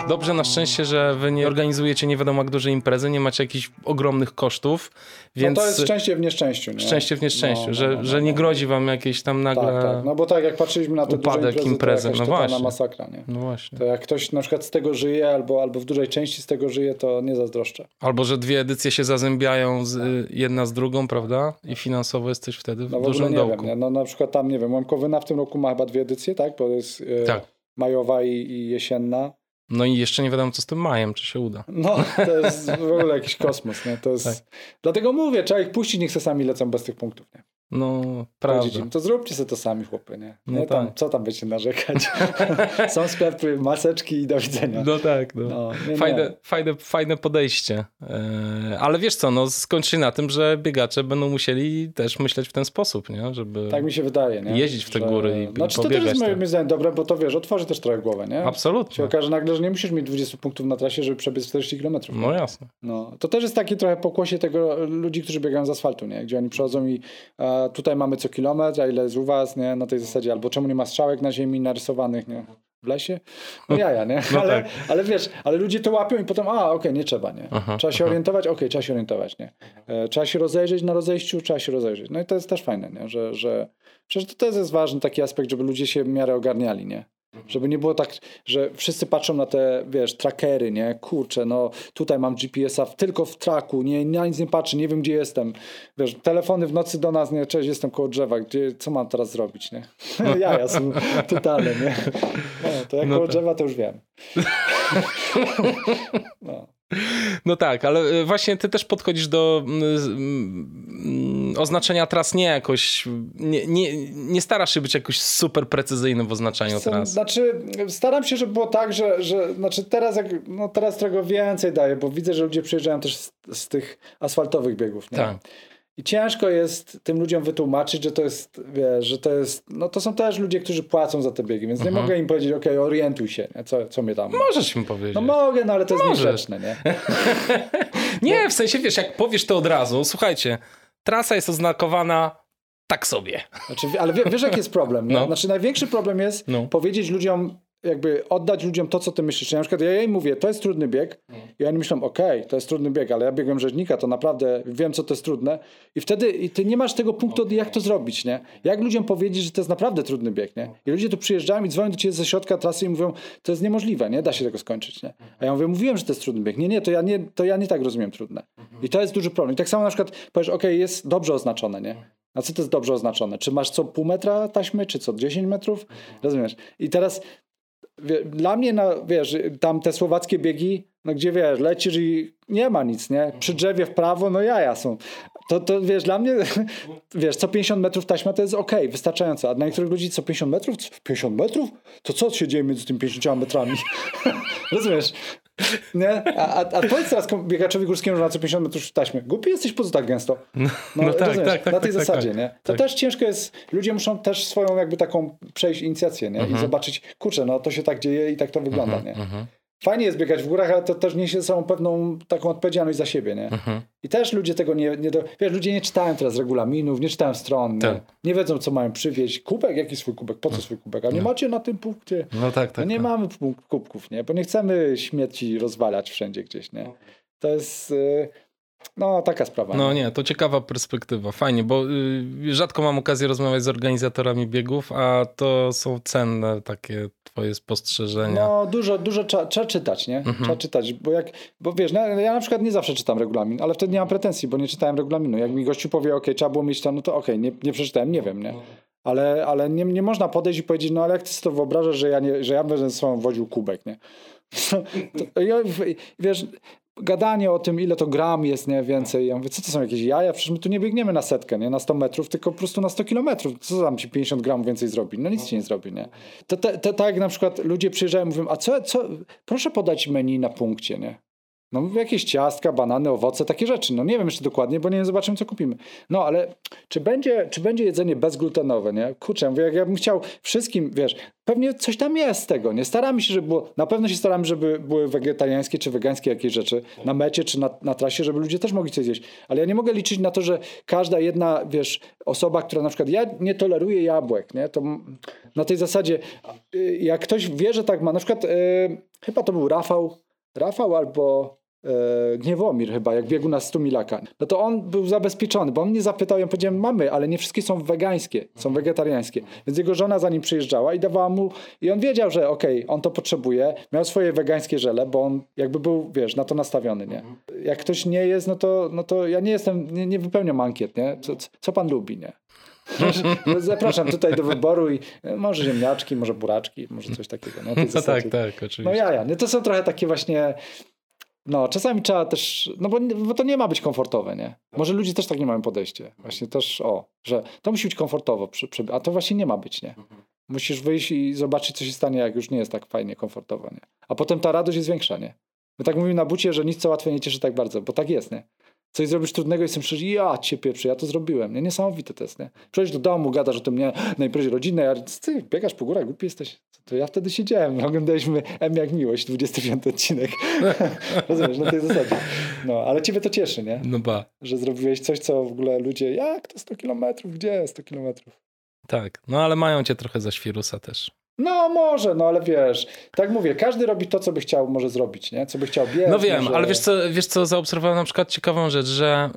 [SPEAKER 1] Dobrze na szczęście, że wy nie organizujecie nie wiadomo jak duże imprezy, nie macie jakichś ogromnych kosztów, więc
[SPEAKER 2] No to jest szczęście w nieszczęściu. Nie?
[SPEAKER 1] szczęście w nieszczęściu,
[SPEAKER 2] No,
[SPEAKER 1] że,
[SPEAKER 2] no, no,
[SPEAKER 1] że
[SPEAKER 2] no,
[SPEAKER 1] nie
[SPEAKER 2] no.
[SPEAKER 1] grozi wam jakieś tam nagle...
[SPEAKER 2] Tak, tak. No bo tak jak patrzyliśmy na te duże
[SPEAKER 1] upadek
[SPEAKER 2] imprezy,
[SPEAKER 1] imprezy,
[SPEAKER 2] to jakaś
[SPEAKER 1] no właśnie.
[SPEAKER 2] masakra, nie?
[SPEAKER 1] No właśnie.
[SPEAKER 2] To jak ktoś na przykład z tego żyje albo, albo w dużej części z tego żyje, to nie zazdroszczę.
[SPEAKER 1] Albo, że dwie edycje się zazębiają z, y, jedna z drugą, prawda? I finansowo jesteś wtedy w
[SPEAKER 2] No w
[SPEAKER 1] dużym
[SPEAKER 2] nie
[SPEAKER 1] dołku.
[SPEAKER 2] wiem. Nie? No na przykład tam, nie wiem, Łemkowyna w tym roku ma chyba dwie edycje, tak? Bo jest e,
[SPEAKER 1] Tak.
[SPEAKER 2] majowa i, i jesienna.
[SPEAKER 1] No i jeszcze nie wiadomo, co z tym majem, czy się uda.
[SPEAKER 2] No, to jest w ogóle jakiś kosmos, nie? To jest...
[SPEAKER 1] Tak.
[SPEAKER 2] Dlatego mówię, trzeba ich puścić, niech se sami lecą bez tych punktów, nie?
[SPEAKER 1] No, prawda.
[SPEAKER 2] to zróbcie sobie to sami, chłopy, nie?
[SPEAKER 1] No
[SPEAKER 2] nie tam,
[SPEAKER 1] tak.
[SPEAKER 2] co tam będziecie narzekać? Są sklepy, maseczki i do widzenia.
[SPEAKER 1] No tak, no.
[SPEAKER 2] No, nie, nie.
[SPEAKER 1] Fajne, fajne, fajne podejście. E, ale wiesz co, no skończy się na tym, że biegacze będą musieli też myśleć w ten sposób, nie? Żeby...
[SPEAKER 2] Tak mi się wydaje, nie?
[SPEAKER 1] Jeździć w te góry i
[SPEAKER 2] Znaczy to też jest moim
[SPEAKER 1] tam.
[SPEAKER 2] zdaniem dobre, bo to wiesz, otworzy też trochę głowę, nie? Się
[SPEAKER 1] Absolutnie.
[SPEAKER 2] okaże nagle, że nie musisz mieć 20 punktów na trasie, żeby przebiec 40 km.
[SPEAKER 1] No jasne.
[SPEAKER 2] No, to też jest takie trochę pokłosie tego ludzi, którzy biegają z asfaltu, nie? Gdzie oni przychodzą i e, tutaj mamy co kilometr, a ile jest u was, nie? Na tej zasadzie, albo czemu nie ma strzałek na ziemi narysowanych, nie? W lesie? No jaja, nie?
[SPEAKER 1] No
[SPEAKER 2] ale,
[SPEAKER 1] tak.
[SPEAKER 2] ale wiesz, ale ludzie to łapią i potem, a okej, nie trzeba, nie?
[SPEAKER 1] Aha,
[SPEAKER 2] trzeba się orientować, okej, trzeba się orientować, nie? E, trzeba się rozejrzeć na rozejściu, trzeba się rozejrzeć. No i to jest też fajne, nie? Że, że przecież to też jest ważny taki aspekt, żeby ludzie się w miarę ogarniali, nie? Żeby nie było tak, że wszyscy patrzą na te, wiesz, trackery, nie? Kurczę, no tutaj mam GPS-a tylko w traku, nie, na nic nie patrzę, nie wiem gdzie jestem. Wiesz, telefony w nocy do nas, nie, cześć, jestem koło drzewa, gdzie, co mam teraz zrobić, nie? Jaja są totalne, nie? No, to jak
[SPEAKER 1] No
[SPEAKER 2] koło
[SPEAKER 1] tak.
[SPEAKER 2] drzewa, to już wiem. No.
[SPEAKER 1] No tak, ale y, właśnie ty też podchodzisz do mm, z- mm, oznaczenia tras nie jakoś, nie, nie, nie starasz się być jakoś super precyzyjny w oznaczaniu tras.
[SPEAKER 2] Znaczy, staram się, żeby było tak, że, że znaczy teraz, jak, no teraz trochę więcej daję, bo widzę, że ludzie przyjeżdżają też z, z tych asfaltowych biegów. Nie?
[SPEAKER 1] Tak.
[SPEAKER 2] I ciężko jest tym ludziom wytłumaczyć, że to jest, wiesz, że to jest, no to są też ludzie, którzy płacą za te biegi, więc nie mogę im powiedzieć, okej, orientuj się, nie? Co, co mnie tam...
[SPEAKER 1] Możesz mi powiedzieć.
[SPEAKER 2] No mogę, no ale to jest
[SPEAKER 1] Możesz.
[SPEAKER 2] niegrzeczne, nie?
[SPEAKER 1] Nie, w sensie wiesz, jak powiesz to od razu, słuchajcie, trasa jest oznakowana tak sobie.
[SPEAKER 2] Znaczy, ale wie, wiesz, jaki jest problem?
[SPEAKER 1] No.
[SPEAKER 2] Znaczy, największy problem jest
[SPEAKER 1] No.
[SPEAKER 2] powiedzieć ludziom, jakby oddać ludziom to, co ty myślisz. Czyli na przykład ja im mówię, to jest trudny bieg i oni myślą, okej, to jest trudny bieg, ale ja biegłem rzeźnika, to naprawdę wiem, co to jest trudne i wtedy i ty nie masz tego punktu, jak to zrobić, nie? Jak ludziom powiedzieć, że to jest naprawdę trudny bieg, nie? I ludzie tu przyjeżdżają i dzwonią do ciebie ze środka trasy i mówią, to jest niemożliwe, nie? Da się tego skończyć, nie? A ja mówię, mówiłem, że to jest trudny bieg. Nie, nie, to ja nie, to ja nie tak rozumiem trudne. I to jest duży problem. I tak samo na przykład powiesz, okej, jest dobrze oznaczone, nie? A co to jest dobrze oznaczone? Czy masz co pół metra taśmy, czy co 10 metrów? Rozumiesz? I teraz dla mnie, wiesz, tam te słowackie biegi, no gdzie wiesz, lecisz i nie ma nic, nie? Przy drzewie w prawo, no jaja są. To, to wiesz, dla mnie, wiesz, co 50 metrów taśma to jest ok, wystarczająco. A dla niektórych ludzi co 50 metrów? 50 metrów? To co się dzieje między tymi 50 metrami? Rozumiesz? Nie? A, a, a powiedz teraz biegaczowi górskiemu, że na co 50 metrów taśmy. Głupi jesteś po co tak gęsto?
[SPEAKER 1] No, no tak, tak, tak,
[SPEAKER 2] Na tej
[SPEAKER 1] tak,
[SPEAKER 2] zasadzie,
[SPEAKER 1] tak,
[SPEAKER 2] nie? To
[SPEAKER 1] tak.
[SPEAKER 2] też ciężko jest, ludzie muszą też swoją jakby taką przejść inicjację, nie?
[SPEAKER 1] Mhm.
[SPEAKER 2] I zobaczyć, kurczę, no to się tak dzieje i tak to wygląda, nie?
[SPEAKER 1] Mhm.
[SPEAKER 2] Fajnie jest biegać w górach, ale to też niesie ze sobą pewną taką odpowiedzialność za siebie, nie?
[SPEAKER 1] Mhm.
[SPEAKER 2] I też ludzie tego nie, nie do... Wiesz, ludzie nie czytają teraz regulaminów, nie czytają stron, nie,
[SPEAKER 1] Tak.
[SPEAKER 2] nie wiedzą, co mają przywieźć. Kubek? Jaki swój kubek? Po co swój kubek? A nie macie na tym punkcie?
[SPEAKER 1] No tak, tak.
[SPEAKER 2] No nie
[SPEAKER 1] tak.
[SPEAKER 2] mamy kubków, nie? Bo nie chcemy śmieci rozwalać wszędzie gdzieś, nie? To jest... y, No, taka sprawa.
[SPEAKER 1] No nie, to ciekawa perspektywa. Fajnie, bo y, rzadko mam okazję rozmawiać z organizatorami biegów, a to są cenne takie twoje spostrzeżenia.
[SPEAKER 2] No, dużo, dużo trzeba, trzeba czytać, nie?
[SPEAKER 1] Mhm.
[SPEAKER 2] Trzeba czytać, bo jak, bo wiesz, no, ja na przykład nie zawsze czytam regulamin, ale wtedy nie mam pretensji, bo nie czytałem regulaminu. Jak mi gościu powie, ok, trzeba było mieć to, no to okej, nie, nie przeczytałem, nie wiem, nie? Ale, ale nie, nie można podejść i powiedzieć, no ale jak ty sobie to wyobrażasz, że ja, nie, że ja będę ze sobą woził kubek, nie? To, ja, wiesz, gadanie o tym, ile to gram jest, nie, więcej. Ja mówię, co to są jakieś jaja? Przecież my tu nie biegniemy na setkę, nie, na 100 metrów, tylko po prostu na 100 kilometrów. Co tam ci 50 gramów więcej zrobi? No nic ci nie zrobi, nie? To, to, to tak jak na przykład ludzie przyjeżdżają mówią, a co, co, proszę podać menu na punkcie, nie? No jakieś ciastka, banany, owoce, takie rzeczy. No nie wiem jeszcze dokładnie, bo nie zobaczymy, co kupimy. No ale czy będzie, czy będzie jedzenie bezglutenowe, nie? Kurczę, mówię, jak ja bym chciał wszystkim, wiesz, pewnie coś tam jest z tego, nie? Staramy się, żeby było, na pewno się staramy, żeby były wegetariańskie czy wegańskie jakieś rzeczy na mecie czy na, na trasie, żeby ludzie też mogli coś zjeść. Ale ja nie mogę liczyć na to, że każda jedna, wiesz, osoba, która na przykład, ja nie toleruję jabłek, nie? To na tej zasadzie, y, jak ktoś wie, że tak ma, na przykład, y, chyba to był Rafał, Rafał albo e, Gniewomir chyba, jak biegł na 100 milaka, no to on był zabezpieczony, bo on mnie zapytał, ja powiedziałem, mamy, ale nie wszystkie są wegańskie, są wegetariańskie. Więc jego żona za nim przyjeżdżała i dawała mu, i on wiedział, że okej, on to potrzebuje, miał swoje wegańskie żele, bo on jakby był, wiesz, na to nastawiony, nie? Jak ktoś nie jest, no to, no to ja nie jestem, nie, nie wypełniam ankiet, nie? Co, co pan lubi, nie? No, Zapraszam tutaj do wyboru i e, może ziemniaczki, może buraczki, może coś takiego.
[SPEAKER 1] No
[SPEAKER 2] zasadzie.
[SPEAKER 1] tak, tak, oczywiście.
[SPEAKER 2] No jaja, nie? To są trochę takie właśnie... No, czasami trzeba też, no bo, bo to nie ma być komfortowe, nie? Może ludzie też tak nie mają podejście. Właśnie też, o, że to musi być komfortowo, przy, przy, a to właśnie nie ma być, nie? Musisz wyjść i zobaczyć, co się stanie, jak już nie jest tak fajnie, komfortowo, nie? A potem ta radość jest większa, nie? My tak mówimy na bucie, że nic co łatwe nie cieszy tak bardzo, bo tak jest, nie? Coś zrobisz trudnego i sobie myślisz, ja cię pieprzę, ja to zrobiłem, nie? Niesamowite to jest, nie? Przychodzisz do domu, gadasz o tym, nie? Na imprezie rodzinnej, a ty biegasz po górach, głupi jesteś. To ja wtedy siedziałem, oglądaliśmy M jak miłość, 25 odcinek. Rozumiesz, na tej zasadzie. No, ale ciebie to cieszy, nie?
[SPEAKER 1] No ba,
[SPEAKER 2] Że zrobiłeś coś, co w ogóle ludzie, jak to 100 kilometrów, gdzie 100 kilometrów?
[SPEAKER 1] tak. No ale mają cię trochę za świrusa też.
[SPEAKER 2] No może, no ale wiesz, tak mówię, każdy robi to, co by chciał może zrobić, nie? Co by chciał biec.
[SPEAKER 1] No wiem,
[SPEAKER 2] może...
[SPEAKER 1] ale wiesz co, wiesz co, zaobserwowałem na przykład ciekawą rzecz, że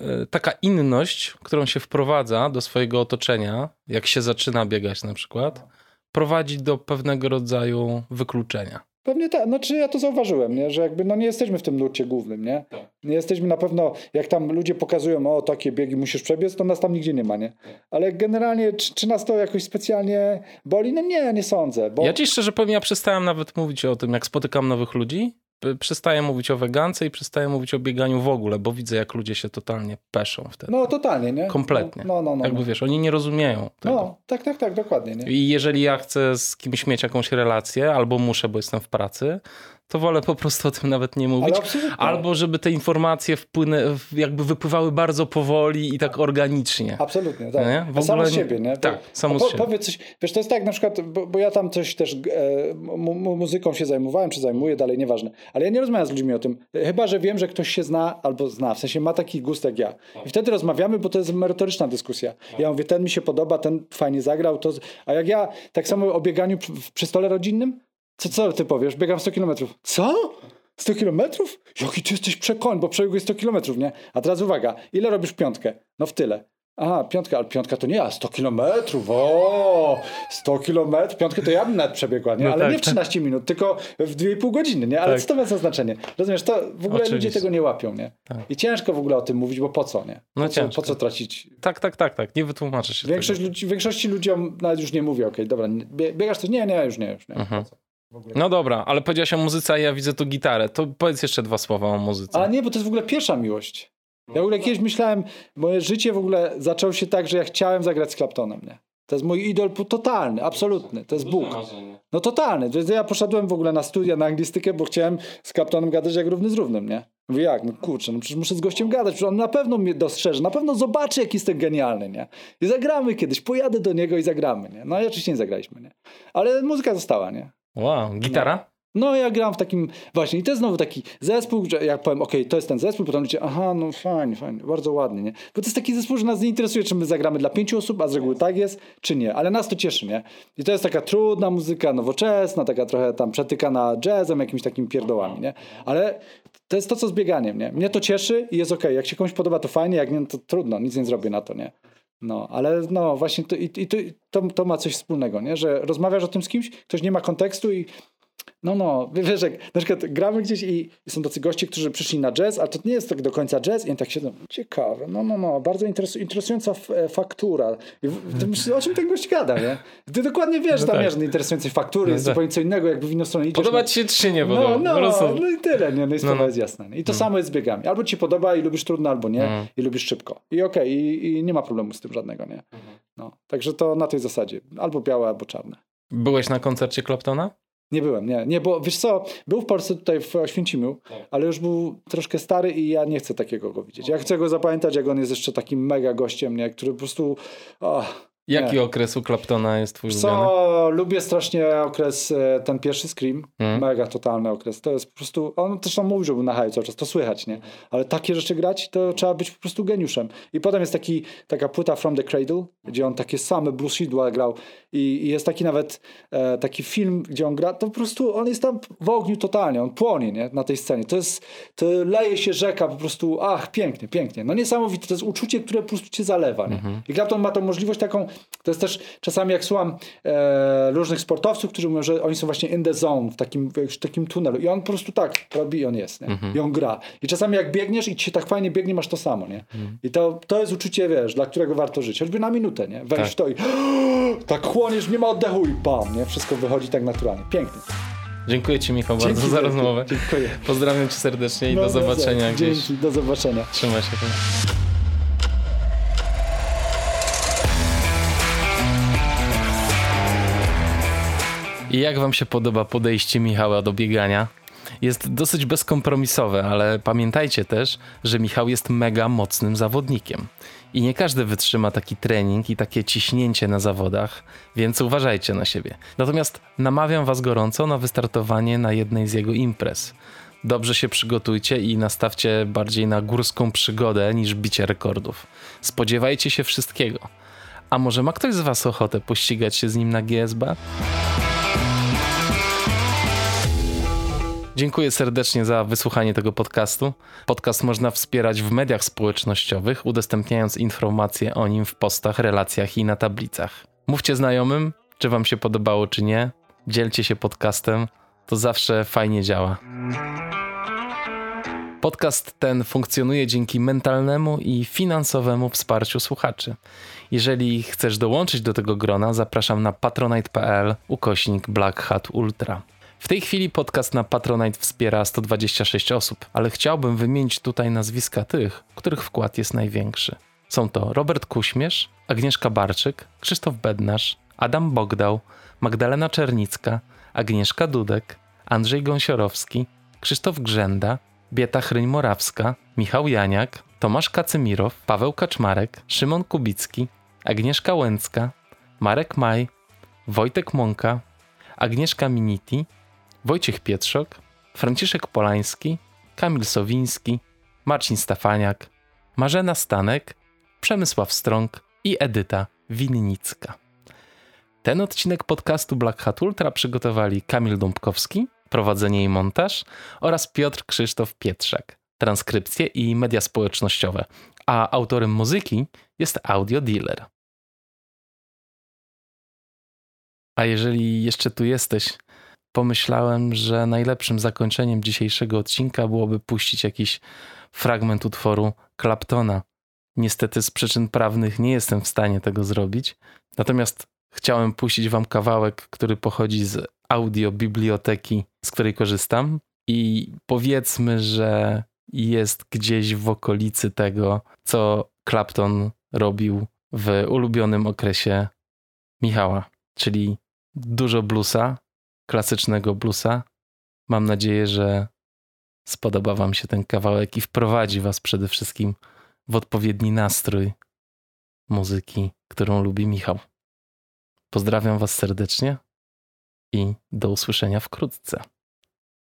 [SPEAKER 1] y, y, taka inność, którą się wprowadza do swojego otoczenia, jak się zaczyna biegać na przykład, prowadzi do pewnego rodzaju wykluczenia.
[SPEAKER 2] Pewnie tak, znaczy ja to zauważyłem, nie? że jakby no nie jesteśmy w tym nurcie głównym, nie? Nie jesteśmy na pewno, jak tam ludzie pokazują, o takie biegi musisz przebiec, to nas tam nigdzie nie ma, nie? Ale generalnie, czy, czy nas to jakoś specjalnie boli? No nie, nie sądzę, bo...
[SPEAKER 1] Ja ci szczerze powiem, ja przestałem nawet mówić o tym, jak spotykam nowych ludzi. Przestaję mówić o wegance i przestaję mówić o bieganiu w ogóle, bo widzę, jak ludzie się totalnie peszą wtedy.
[SPEAKER 2] No totalnie, nie?
[SPEAKER 1] Kompletnie.
[SPEAKER 2] No, no, no.
[SPEAKER 1] Jakby
[SPEAKER 2] no.
[SPEAKER 1] wiesz, oni nie rozumieją tego.
[SPEAKER 2] no tak, tak, tak, dokładnie, nie?
[SPEAKER 1] I jeżeli ja chcę z kimś mieć jakąś relację, albo muszę, bo jestem w pracy, to wolę po prostu o tym nawet nie mówić. Albo żeby te informacje wpłynę, jakby wypływały bardzo powoli i tak organicznie.
[SPEAKER 2] Absolutnie, tak.
[SPEAKER 1] Nie? W
[SPEAKER 2] A samo
[SPEAKER 1] ogóle
[SPEAKER 2] z siebie, nie?
[SPEAKER 1] Tak, samo z siebie.
[SPEAKER 2] Powiedz coś, wiesz, to jest tak na przykład, bo, bo ja tam coś też e, mu, mu, muzyką się zajmowałem, czy zajmuję dalej, nieważne. Ale ja nie rozmawiam z ludźmi o tym, chyba, że wiem, że ktoś się zna, albo zna, w sensie ma taki gust jak ja. I wtedy rozmawiamy, bo to jest merytoryczna dyskusja. Ja mówię, ten mi się podoba, ten fajnie zagrał, to... a jak ja tak samo o bieganiu przy, przy stole rodzinnym, co, co ty powiesz? Biegam 100 kilometrów. Co? 100 kilometrów? Jaki ty jesteś przekoń, bo przebiegłeś 100 kilometrów, nie? A teraz uwaga, ile robisz piątkę? No w tyle. Aha, piątka, ale piątka to nie ja, 100 kilometrów, o, 100 kilometrów, piątkę to ja bym nawet przebiegła, nie?
[SPEAKER 1] No
[SPEAKER 2] ale
[SPEAKER 1] tak,
[SPEAKER 2] nie w 13 minut, tylko w 2,5 godziny, nie? Ale
[SPEAKER 1] Tak.
[SPEAKER 2] co to ma za znaczenie? Rozumiesz, to w ogóle ludzie
[SPEAKER 1] Oczywiście.
[SPEAKER 2] tego nie łapią, nie?
[SPEAKER 1] Tak.
[SPEAKER 2] I ciężko w ogóle o tym mówić, bo po co, nie? Po,
[SPEAKER 1] No
[SPEAKER 2] co,
[SPEAKER 1] ciężko.
[SPEAKER 2] po co tracić?
[SPEAKER 1] Tak, tak, tak, tak. Nie wytłumaczysz się
[SPEAKER 2] Większość ludzi, większości ludziom nawet już nie mówię, okej, dobra, nie- bie- biegasz coś? Nie, nie, już nie, już nie.
[SPEAKER 1] Mhm.
[SPEAKER 2] Po co?
[SPEAKER 1] No dobra, ale powiedziałeś o muzyce, a ja widzę tu gitarę. To powiedz jeszcze dwa słowa o muzyce.
[SPEAKER 2] A nie, bo to jest w ogóle pierwsza miłość. Ja w ogóle kiedyś myślałem, moje życie w ogóle zaczęło się tak, że ja chciałem zagrać z Claptonem, nie? To jest mój idol totalny, absolutny. To jest Bóg. No totalny. Więc ja poszedłem w ogóle na studia, na anglistykę, bo chciałem z Claptonem gadać jak równy z równym, nie? Mówię, jak? No kurczę, no przecież muszę z gościem gadać, przecież on na pewno mnie dostrzeże, na pewno zobaczy, jak jestem genialny, nie? I zagramy kiedyś, pojadę do niego i zagramy, nie? No i oczywiście nie zagraliśmy, nie? Ale muzyka została, nie?
[SPEAKER 1] Wow, gitara?
[SPEAKER 2] No ja gram w takim, właśnie i to jest znowu taki zespół, że jak powiem, okej, to jest ten zespół, potem ludzie, aha, no fajnie, fajnie, bardzo ładnie, nie? Bo to jest taki zespół, że nas nie interesuje, czy my zagramy dla pięciu osób, a z reguły tak jest, czy nie, ale nas to cieszy, nie? I to jest taka trudna muzyka, nowoczesna, taka trochę tam przetykana jazzem, jakimiś takimi pierdołami, nie? Ale to jest to, co z bieganiem, nie? Mnie to cieszy i jest okej, jak się komuś podoba, to fajnie, jak nie, to trudno, nic nie zrobię na to, nie? No, ale no właśnie to, i, i to, to, ma coś wspólnego, nie? Że rozmawiasz o tym z kimś, ktoś nie ma kontekstu i no, no, wiesz, jak na przykład gramy gdzieś i są tacy goście, którzy przyszli na jazz, ale to nie jest tak do końca jazz i oni tak siedzą, ciekawe, no, no, no, bardzo interesująca e, faktura. I myślisz, o czym ten gość gada, nie? Ty dokładnie wiesz, no tam tak. interesującej faktury, no jest tak. zupełnie co innego, jakby w inną stronę idziesz.
[SPEAKER 1] Podoba ci się czy nie
[SPEAKER 2] podoba? No, no, no i tyle, nie? No i sprawa no, no. jest jasna. Nie? I to no. samo jest z biegami. Albo ci podoba i lubisz trudno, albo nie mm. i lubisz szybko. I okej, okay, i, i, nie ma problemu z tym żadnego, nie? Mhm. No, także to na tej zasadzie. Albo białe, albo czarne.
[SPEAKER 1] Byłeś na koncercie Claptona?
[SPEAKER 2] Nie byłem, nie, nie, bo wiesz co, był w Polsce tutaj w Oświęcimiu, tak. ale już był troszkę stary i ja nie chcę takiego go widzieć. Ja chcę go zapamiętać, jak on jest jeszcze takim mega gościem, nie, który po prostu... Oh,
[SPEAKER 1] Jaki nie. okres u Claptona jest twój
[SPEAKER 2] Co, ulubiony? lubię strasznie okres, e, ten pierwszy Scream, hmm. mega totalny okres. To jest po prostu, on też tam mówił, że był na haju cały czas, to słychać, nie? Ale takie rzeczy grać, to trzeba być po prostu geniuszem. I potem jest taki, taka płyta From the Cradle, gdzie on takie same bluesidła grał i, i jest taki nawet e, taki film, gdzie on gra, to po prostu on jest tam w ogniu totalnie, on płonie, nie? Na tej scenie. To jest, to leje się rzeka po prostu, ach, pięknie, pięknie. No niesamowite, to jest uczucie, które po prostu cię zalewa, nie? Hmm. I Clapton ma tą możliwość taką, to jest też czasami jak słucham e, różnych sportowców, którzy mówią, że oni są właśnie in the zone, w takim, w takim tunelu i on po prostu tak robi i on jest, nie? Mhm. I on gra. I czasami jak biegniesz i ci się tak fajnie biegnie, masz to samo, nie? Mhm. I to, to jest uczucie, wiesz, dla którego warto żyć. Choćby na minutę, nie? Wejść tak. to i tak chłoniesz, nie ma oddechu i pam, nie? Wszystko wychodzi tak naturalnie. Pięknie.
[SPEAKER 1] Dziękuję Ci, Michał, bardzo Dzięki za rozmowę.
[SPEAKER 2] Dziękuję.
[SPEAKER 1] Pozdrawiam Cię serdecznie i no, do zobaczenia
[SPEAKER 2] gdzieś. Dzięki, do zobaczenia.
[SPEAKER 1] Trzymaj się. I jak wam się podoba podejście Michała do biegania? Jest dosyć bezkompromisowe, ale pamiętajcie też, że Michał jest mega mocnym zawodnikiem. I nie każdy wytrzyma taki trening i takie ciśnięcie na zawodach, więc uważajcie na siebie. Natomiast namawiam was gorąco na wystartowanie na jednej z jego imprez. Dobrze się przygotujcie i nastawcie bardziej na górską przygodę niż bicie rekordów. Spodziewajcie się wszystkiego. A może ma ktoś z was ochotę pościgać się z nim na GSB? Dziękuję serdecznie za wysłuchanie tego podcastu. Podcast można wspierać w mediach społecznościowych, udostępniając informacje o nim w postach, relacjach i na tablicach. Mówcie znajomym, czy Wam się podobało, czy nie. Dzielcie się podcastem, to zawsze fajnie działa. Podcast ten funkcjonuje dzięki mentalnemu i finansowemu wsparciu słuchaczy. Jeżeli chcesz dołączyć do tego grona, zapraszam na patronite.pl ukośnik Black Hat Ultra. W tej chwili podcast na Patronite wspiera 126 osób, ale chciałbym wymienić tutaj nazwiska tych, których wkład jest największy. Są to Robert Kuśmierz, Agnieszka Barczyk, Krzysztof Bednarz, Adam Bogdał, Magdalena Czernicka, Agnieszka Dudek, Andrzej Gąsiorowski, Krzysztof Grzenda, Bieta Chryń-Morawska, Michał Janiak, Tomasz Kacymirow, Paweł Kaczmarek, Szymon Kubicki, Agnieszka Łęcka, Marek Maj, Wojtek Mąka, Agnieszka Miniti, Wojciech Pietrzok, Franciszek Polański, Kamil Sowiński, Marcin Stafaniak, Marzena Stanek, Przemysław Strąg i Edyta Winnicka. Ten odcinek podcastu Black Hat Ultra przygotowali Kamil Dąbkowski, prowadzenie i montaż oraz Piotr Krzysztof Pietrzak, transkrypcje i media społecznościowe, a autorem muzyki jest Audio Dealer. A jeżeli jeszcze tu jesteś, pomyślałem, że najlepszym zakończeniem dzisiejszego odcinka byłoby puścić jakiś fragment utworu Claptona. Niestety z przyczyn prawnych nie jestem w stanie tego zrobić, natomiast chciałem puścić wam kawałek, który pochodzi z audiobiblioteki, z której korzystam i powiedzmy, że jest gdzieś w okolicy tego, co Clapton robił w ulubionym okresie Michała, czyli dużo bluesa, klasycznego bluesa. Mam nadzieję, że spodoba Wam się ten kawałek i wprowadzi Was przede wszystkim w odpowiedni nastrój muzyki, którą lubi Michał. Pozdrawiam Was serdecznie i do usłyszenia wkrótce.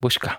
[SPEAKER 1] Buźka.